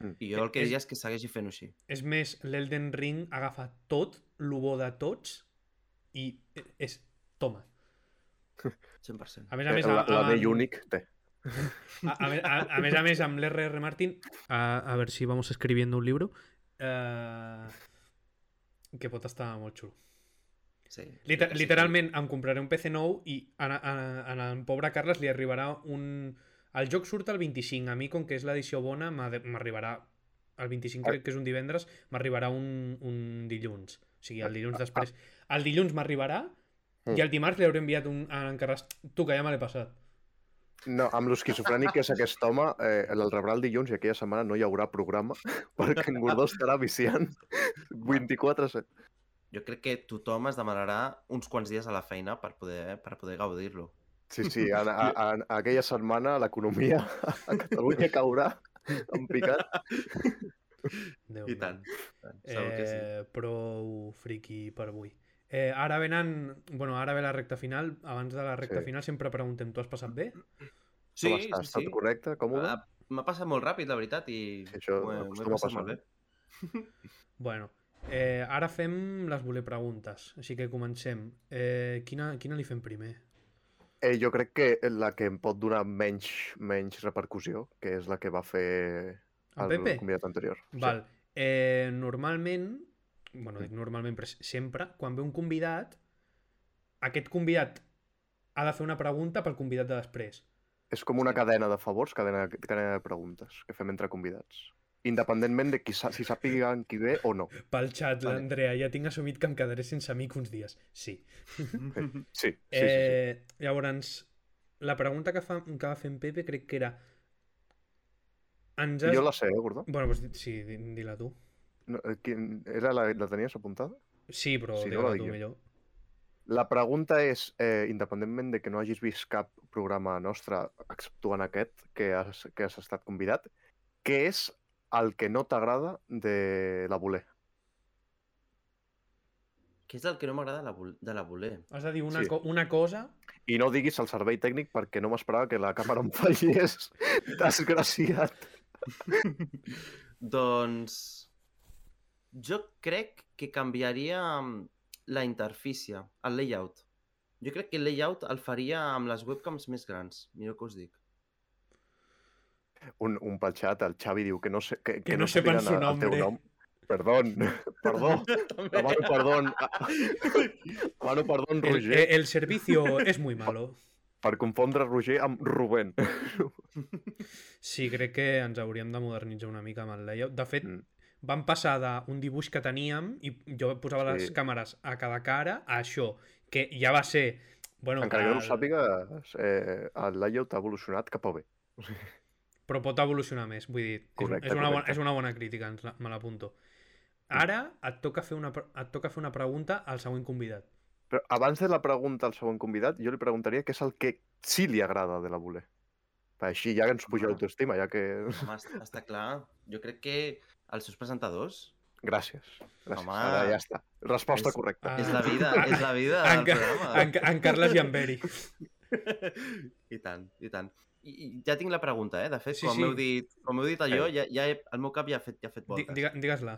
Mm.
I jo el que
És-
diria és que segueixi fent-ho així.
És més, l'Elden Ring agafa tot, el bo de tots, i és... Toma.
100%.
A més a
Eh,
més,
la, la
amb-
Day Unique té.
A, a, a, a més a més, amb l'R.R. Martin, a, a ver si vamos escribiendo un libro, eh, que pot estar molt xulo.
Sí.
Liter,
Sí, sí.
literalment, em compraré un PC nou i a, a en pobre Carles li arribarà un... El joc surt el 25, a mi, com que és l'edició bona, m'arribarà... El 25
Ah.
crec que és un divendres, m'arribarà un, un dilluns. O sigui, el dilluns després. El dilluns m'arribarà
Mm.
i el dimarts li hauré enviat un, a en Carles. Tu, que ja me l'he passat.
No, amb l'esquizofrènic que és aquest home, eh, el rebrà el dilluns i aquella setmana no hi haurà programa perquè en Gordó estarà viciant 24-7.
Jo crec que tothom es demanarà uns quants dies a la feina per poder, per poder gaudir-lo.
Sí, sí, en, a, a, en aquella setmana l'economia a Catalunya caurà en picat.
Déu
I tant. tant. Que sí.
Eh, prou friki per avui. Eh, ara venen... Bueno, ara ve la recta final. Abans de la recta
Sí.
final sempre preguntem, tu has passat bé?
Sí,
Com
sí,
està?
sí.
Està correcte? Còmode?
Ah, M'ha passat molt ràpid, la veritat, i
Sí, això
m'ho he- m'ho he
acostuma a
passat
passar.
molt bé.
Bueno, eh, ara fem les voler preguntes. Així que comencem. Eh, quina, quina li fem primer?
Eh, jo crec que la que em pot donar menys, menys repercussió, que és la que va fer
El
el
Pepe?
convidat anterior.
Val. Eh, normalment, bueno, dic normalment, però sempre, quan ve un convidat, aquest convidat ha de fer una pregunta pel convidat de després.
És com una cadena de favors, cadena, cadena de preguntes que fem entre convidats. Independentment de qui, si sàpiguen qui ve o no.
Pel xat,
Vale.
l'Andrea, ja tinc assumit que em quedaré sense amic uns dies. Sí.
Sí, sí, sí. sí.
eh, Llavors, la pregunta que, fa, que va fer en Pepe crec que era... Ens has...
Jo la sé, eh, Gordó?
Bueno, doncs sí, di- di-la tu.
No, eh, quin- era la, la tenies apuntada?
Sí, però
Sí,
sí,
no la
tu
jo.
millor.
La pregunta és, eh, independentment de que no hagis vist cap programa nostre, exceptuant aquest, que has, que has estat convidat, què és el que no t'agrada de la voler?
Què és el que no m'agrada de la vol- de la voler?
Has de dir una,
Sí.
co una cosa...
I no diguis el servei tècnic perquè no m'esperava que la càmera em fallés. Desgraciat.
Doncs... Jo crec que canviaria mm, la interfície, el layout. Jo crec que el layout el faria amb les webcams més grans. Millor que us dic.
Un, un pel xat, el Xavi diu que no, sé, que,
Que no sepan
sàpiguen
su
el- el teu
nombre.
nom. Perdón, perdó, demano perdón. Demano perdón,
El,
Roger,
eh, el servicio es muy malo.
per confondre Roger amb Rubén.
Sí, crec que ens hauríem de modernitzar una mica amb el layout. De fet,
Mm.
Vam passar d'un dibuix que teníem i jo posava les
Sí.
càmeres a cada cara a això, que ja va ser... Bueno,
Encara que no ho
el-
sàpigues, eh, el layout ha evolucionat cap a bé.
però pot evolucionar més. Vull dir, és,
Correcte,
és, una, bona,
correcte.
és una bona crítica, ens la, me l'apunto. Ara et toca, fer una, et toca fer una pregunta al següent convidat.
Però abans de la pregunta al segon convidat, jo li preguntaria què és el que sí li agrada de la voler. Per així ja ens puja l'autoestima, ja que...
Home, està clar. Jo crec que els seus presentadors...
Gràcies. Gràcies.
Home.
Ara ja està. Resposta
És-
correcta.
Ah.
És la vida, és la vida
En,
del
Ca-
programa.
en, en Carles i en Beri.
I tant, i tant. I, I ja tinc la pregunta, eh? De fet,
Sí,
com
sí.
m'heu dit, com m'heu dit allò, ja, ja he, el meu cap ja ha fet, ja ha fet voltes.
diga- Digues-la.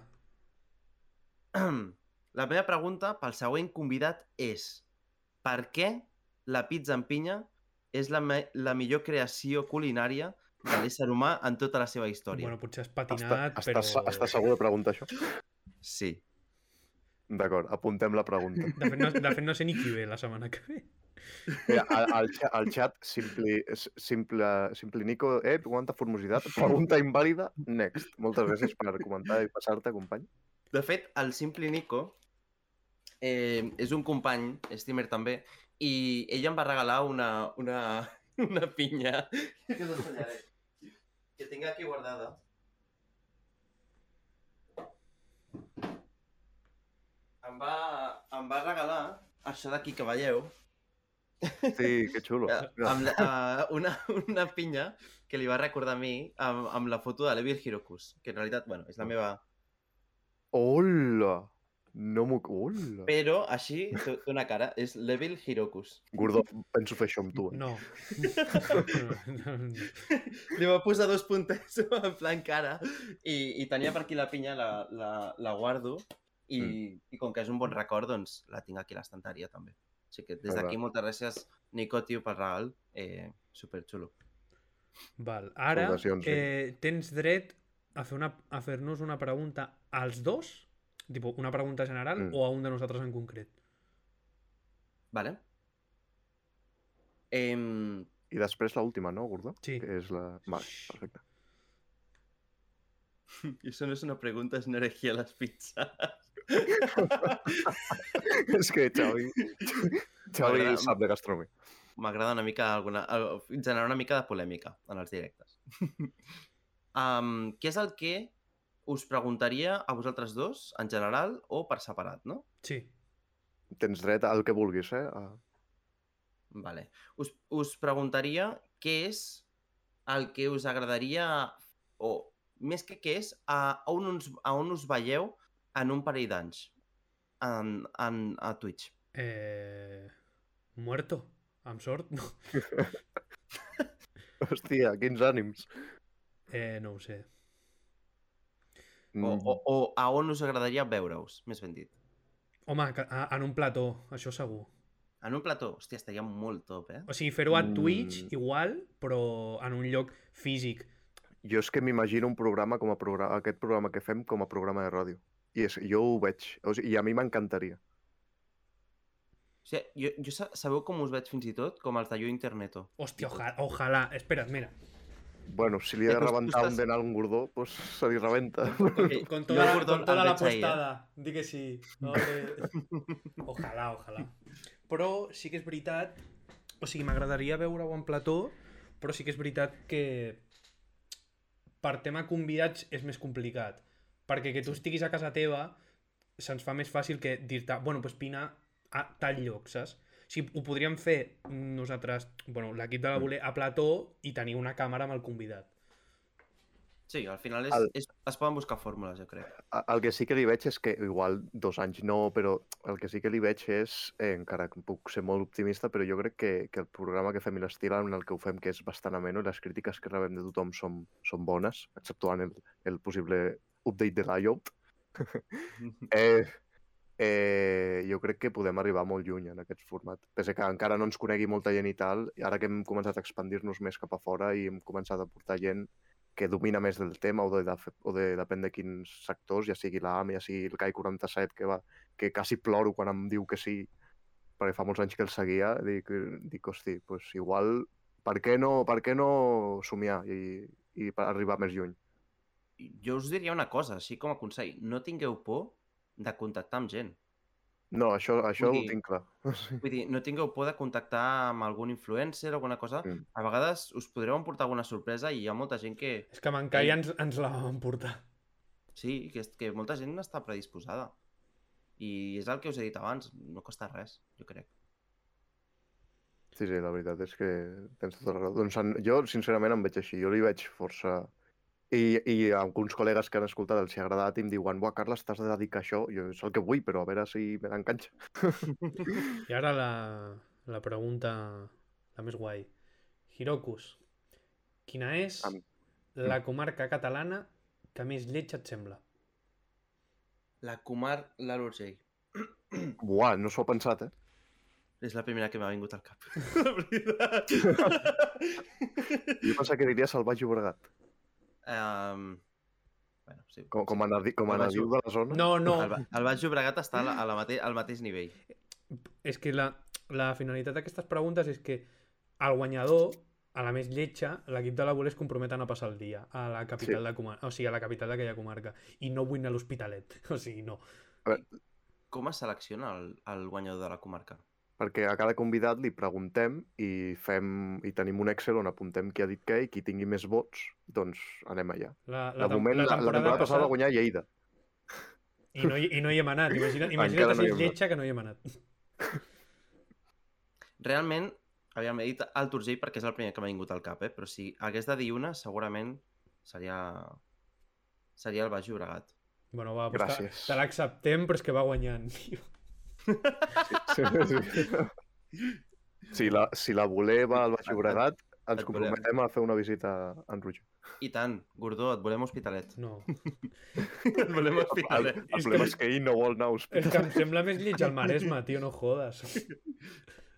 La meva pregunta pel següent convidat és per què la pizza en pinya és la, la millor creació culinària de l'ésser humà en tota la seva història?
Bueno, potser has patinat,
està,
però...
està segur de preguntar això?
Sí.
D'acord, apuntem la pregunta.
De fet, no, de fet, no sé ni qui ve la setmana que ve.
Mira, al, al, al xat, simpli, simple, simple Nico, eh, quanta formositat, pregunta invàlida, next. Moltes gràcies per comentar i passar-te, company.
De fet, el Simpli Nico eh, és un company, streamer també, i ell em va regalar una, una, una pinya que us ensenyaré, que tinc aquí guardada. Em va, em va regalar això d'aquí que veieu,
Sí, que xulo.
eh, amb, eh, una, una pinya que li va recordar a mi amb, amb la foto de l'Evil Hirokus, que en realitat, bueno, és la meva...
Hola! No m'ho... Ula.
Però així té una cara, és Level Hirokus.
Gordó, penso fer això amb tu. Eh?
No. no, no.
Li va posar dos punters en plan cara i, i tenia per aquí la pinya, la, la, la guardo i, mm. i com que és un bon record, doncs la tinc aquí a l'estanteria també. Així que des d'aquí moltes gràcies, Nico, tio, pel regal. Eh, superxulo.
Val. Ara eh, tens dret a fer una, a fer-nos una pregunta als dos, tipo, una pregunta general,
Mm.
o a un de nosaltres en concret.
Vale? Em,
I després l'última, no, Gordó?
Sí.
Que és la... Vale, perfecte.
Eso no es una pregunta, es una herejía a las pizzas.
és que Xavi... Xavi sap de gastronomia.
M'agrada una mica alguna, al- generar una mica de polèmica en els directes. um, què és el que us preguntaria a vosaltres dos, en general, o per separat, no?
Sí.
Tens dret al que vulguis, eh? A...
Vale. Us, us preguntaria què és el que us agradaria, o més que què és, a, a, on, us, a on us veieu en un parell d'anys en, en, a Twitch.
Eh... Muerto. Amb sort? No.
Hòstia, quins ànims.
Eh, no ho sé.
O,
Mm,
o, o a on us agradaria veure-us, més ben dit.
Home, que- a- en un plató, això segur.
En un plató, hòstia, estaria molt top, eh?
O sigui, fer-ho a Twitch,
Mm.
igual, però en un lloc físic.
Jo és que m'imagino un programa com a programa, aquest programa que fem com a programa de ràdio. I és, jo ho veig. O sigui, I a mi m'encantaria.
O sigui, jo, jo sa- sabeu com us veig fins i tot? Com els de Jo Interneto.
Hòstia, ojalà, ojalà. Espera't, mira.
Bueno, si li he de rebentar un dent a un gordó, doncs se li rebenta.
Con,
Ok,
con toda, la, con toda la
ahí, eh?
postada. Di que sí. Ojalà, ojalà. Però sí que és veritat... O sigui, m'agradaria veure-ho en plató, però sí que és veritat que per tema convidats és més complicat. Perquè que tu estiguis a casa teva se'ns fa més fàcil que dir-te, bueno, doncs vine a tal lloc, saps? O sigui, ho podríem fer nosaltres, bueno, l'equip de la voler a plató i tenir una càmera amb el convidat.
Sí, al final és,
El-
és, es poden buscar fórmules, jo crec.
El que sí que li veig és que, igual dos anys no, però el que sí que li veig és, eh, encara que puc ser molt optimista, però jo crec que, que el programa que fem i l'estil en el que ho fem, que és bastant ameno, i les crítiques que rebem de tothom són, són bones, exceptuant el, el possible update de l'IOT, eh, eh, jo crec que podem arribar molt lluny en aquest format. Pese que encara no ens conegui molta gent i tal, ara que hem començat a expandir-nos més cap a fora i hem començat a portar gent que domina més del tema o de, de, o de depèn de quins sectors, ja sigui l'AM, ja sigui el CAI 47, que, va, que quasi ploro quan em diu que sí, perquè fa molts anys que el seguia, dic, dic hosti, pues igual, per què no, per què no somiar i, i arribar més lluny?
Jo us diria una cosa, així com a consell. No tingueu por de contactar amb gent.
No, això, això
Vull
ho
dir-
tinc clar.
Vull dir, no tingueu por de contactar amb algun influencer o alguna cosa.
Mm.
A vegades us podreu emportar alguna sorpresa i hi ha molta gent que...
És que amb en Kai ens, ens la vam portar.
Sí, que, és- que molta gent està predisposada. I és el que us he dit abans, no costa res, jo crec.
Sí, sí, la veritat és que tens tota la raó. Doncs en, jo, sincerament, em veig així. Jo li veig força... I, I alguns col·legues que han escoltat els hi ha agradat i em diuen «Buah, Carles, t'has de dedicar a això». Jo és el que vull, però a veure si me l'enganxa.
I ara la, la pregunta la més guai. Hirokus, quina és
Am-
la comarca catalana que més lletja et sembla?
La Kumar Lal Urgell.
Buah, no s'ho ha pensat, eh?
És la primera que m'ha vingut al cap. La veritat.
Jo pensava que diria Salvat Llobregat.
Um, bueno, sí.
Com, com a, com a nadiu de la zona.
No, no,
El, el Baix Llobregat està a la, a la mate, al mateix nivell.
és que la, la finalitat d'aquestes preguntes és que el guanyador, a la més lletja, l'equip de la Voler es comprometen a passar el dia a la capital
Sí.
de comarca, o sigui, a la capital d'aquella comarca. I no vull anar a l'Hospitalet. O sigui, no.
Com es selecciona el, el guanyador de la comarca?
Perquè a cada convidat li preguntem i fem i tenim un Excel on apuntem qui ha dit què i qui tingui més vots, doncs anem allà.
La,
De
tem-
moment, la, la temporada passada va guanyar Lleida.
I no, hi, I no hi hem anat. Imagina, imagina't
no
si
hi
és lletja que no hi hem anat.
Realment, aviam, he dit el Turgell perquè és el primer que m'ha vingut al cap, eh? però si hagués de dir una, segurament seria, seria el Baix Llobregat.
Bueno, va, pues te-
Gràcies.
te l'acceptem, però és que va guanyant, tio.
Sí, sí. Si la, si la voler va al Baix Llobregat, ens comprometem a fer una visita a en Roger.
I tant, Gordó, et volem hospitalet.
No.
Et volem
El,
hospitalet.
el problema és que ell no vol anar a
És
hospital.
que em sembla més lleig el Maresme, tio, no jodes.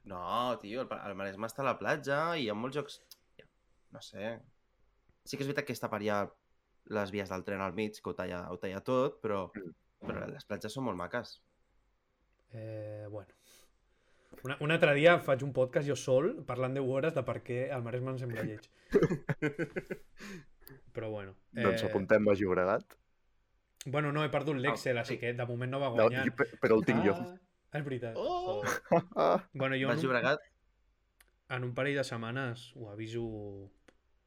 No, tio, el, el Maresme està a la platja i hi ha molts jocs... No sé. Sí que és veritat que està per allà les vies del tren al mig, que ho talla, ho talla tot, però,
Mm.
però les platges són molt maques.
Eh, bueno. Una, un altre dia faig un podcast jo sol parlant 10 hores de per què el Maresme em sembla lleig. Però bueno.
Doncs apuntem a Llobregat.
Bueno, no, he perdut l'Excel,
Ah,
així
sí.
que de moment no va
No,
guanyar.
jo- pe- però el tinc jo.
Ah, és veritat.
Oh!
Ah,
Bueno, jo en un,
Llobregat,
en un parell de setmanes ho aviso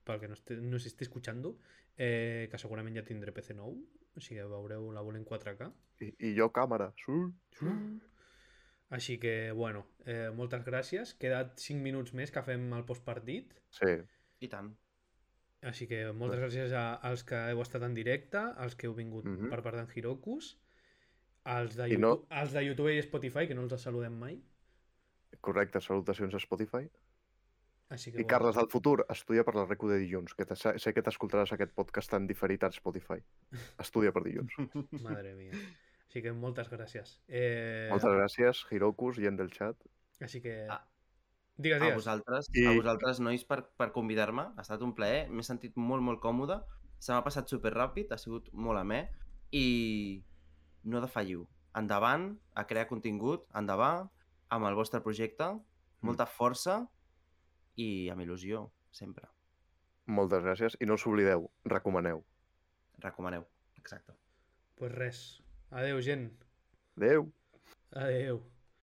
pel que no, esté, no s'esté escuchando, eh, que segurament ja tindré PC nou, o sigui veureu la bola en 4K.
i, I jo càmera. Sí.
Així que, bueno, eh, moltes gràcies. Queda 5 minuts més que fem el postpartit.
Sí.
i tant.
Així que moltes gràcies a, als que heu estat en directe, als que heu vingut
Mhm.
per part d'en Hirokus, als de, YouTube,
no-
als de YouTube i Spotify, que no els saludem mai.
Correcte, salutacions a Spotify.
Així que,
I Carles del futur, estudia per la recu de dilluns, que sé que t'escoltaràs aquest podcast en diferit a Spotify. Estudia per dilluns.
Madre mia. Així que moltes gràcies. Eh,
Moltes gràcies, Hirokus, gent del chat.
Així que...
Ah.
Digues,
A
digues.
vosaltres,
I-
a vosaltres nois, per, per convidar-me. Ha estat un plaer, m'he sentit molt, molt còmode. Se m'ha passat super ràpid, ha sigut molt amè. I no defalliu. Endavant, a crear contingut, endavant, amb el vostre projecte. Molta força i amb il·lusió, sempre.
Moltes gràcies. I no us oblideu, recomaneu.
Recomaneu. Exacte.
pues res. Adeu, gent.
Adeu.
Adeu.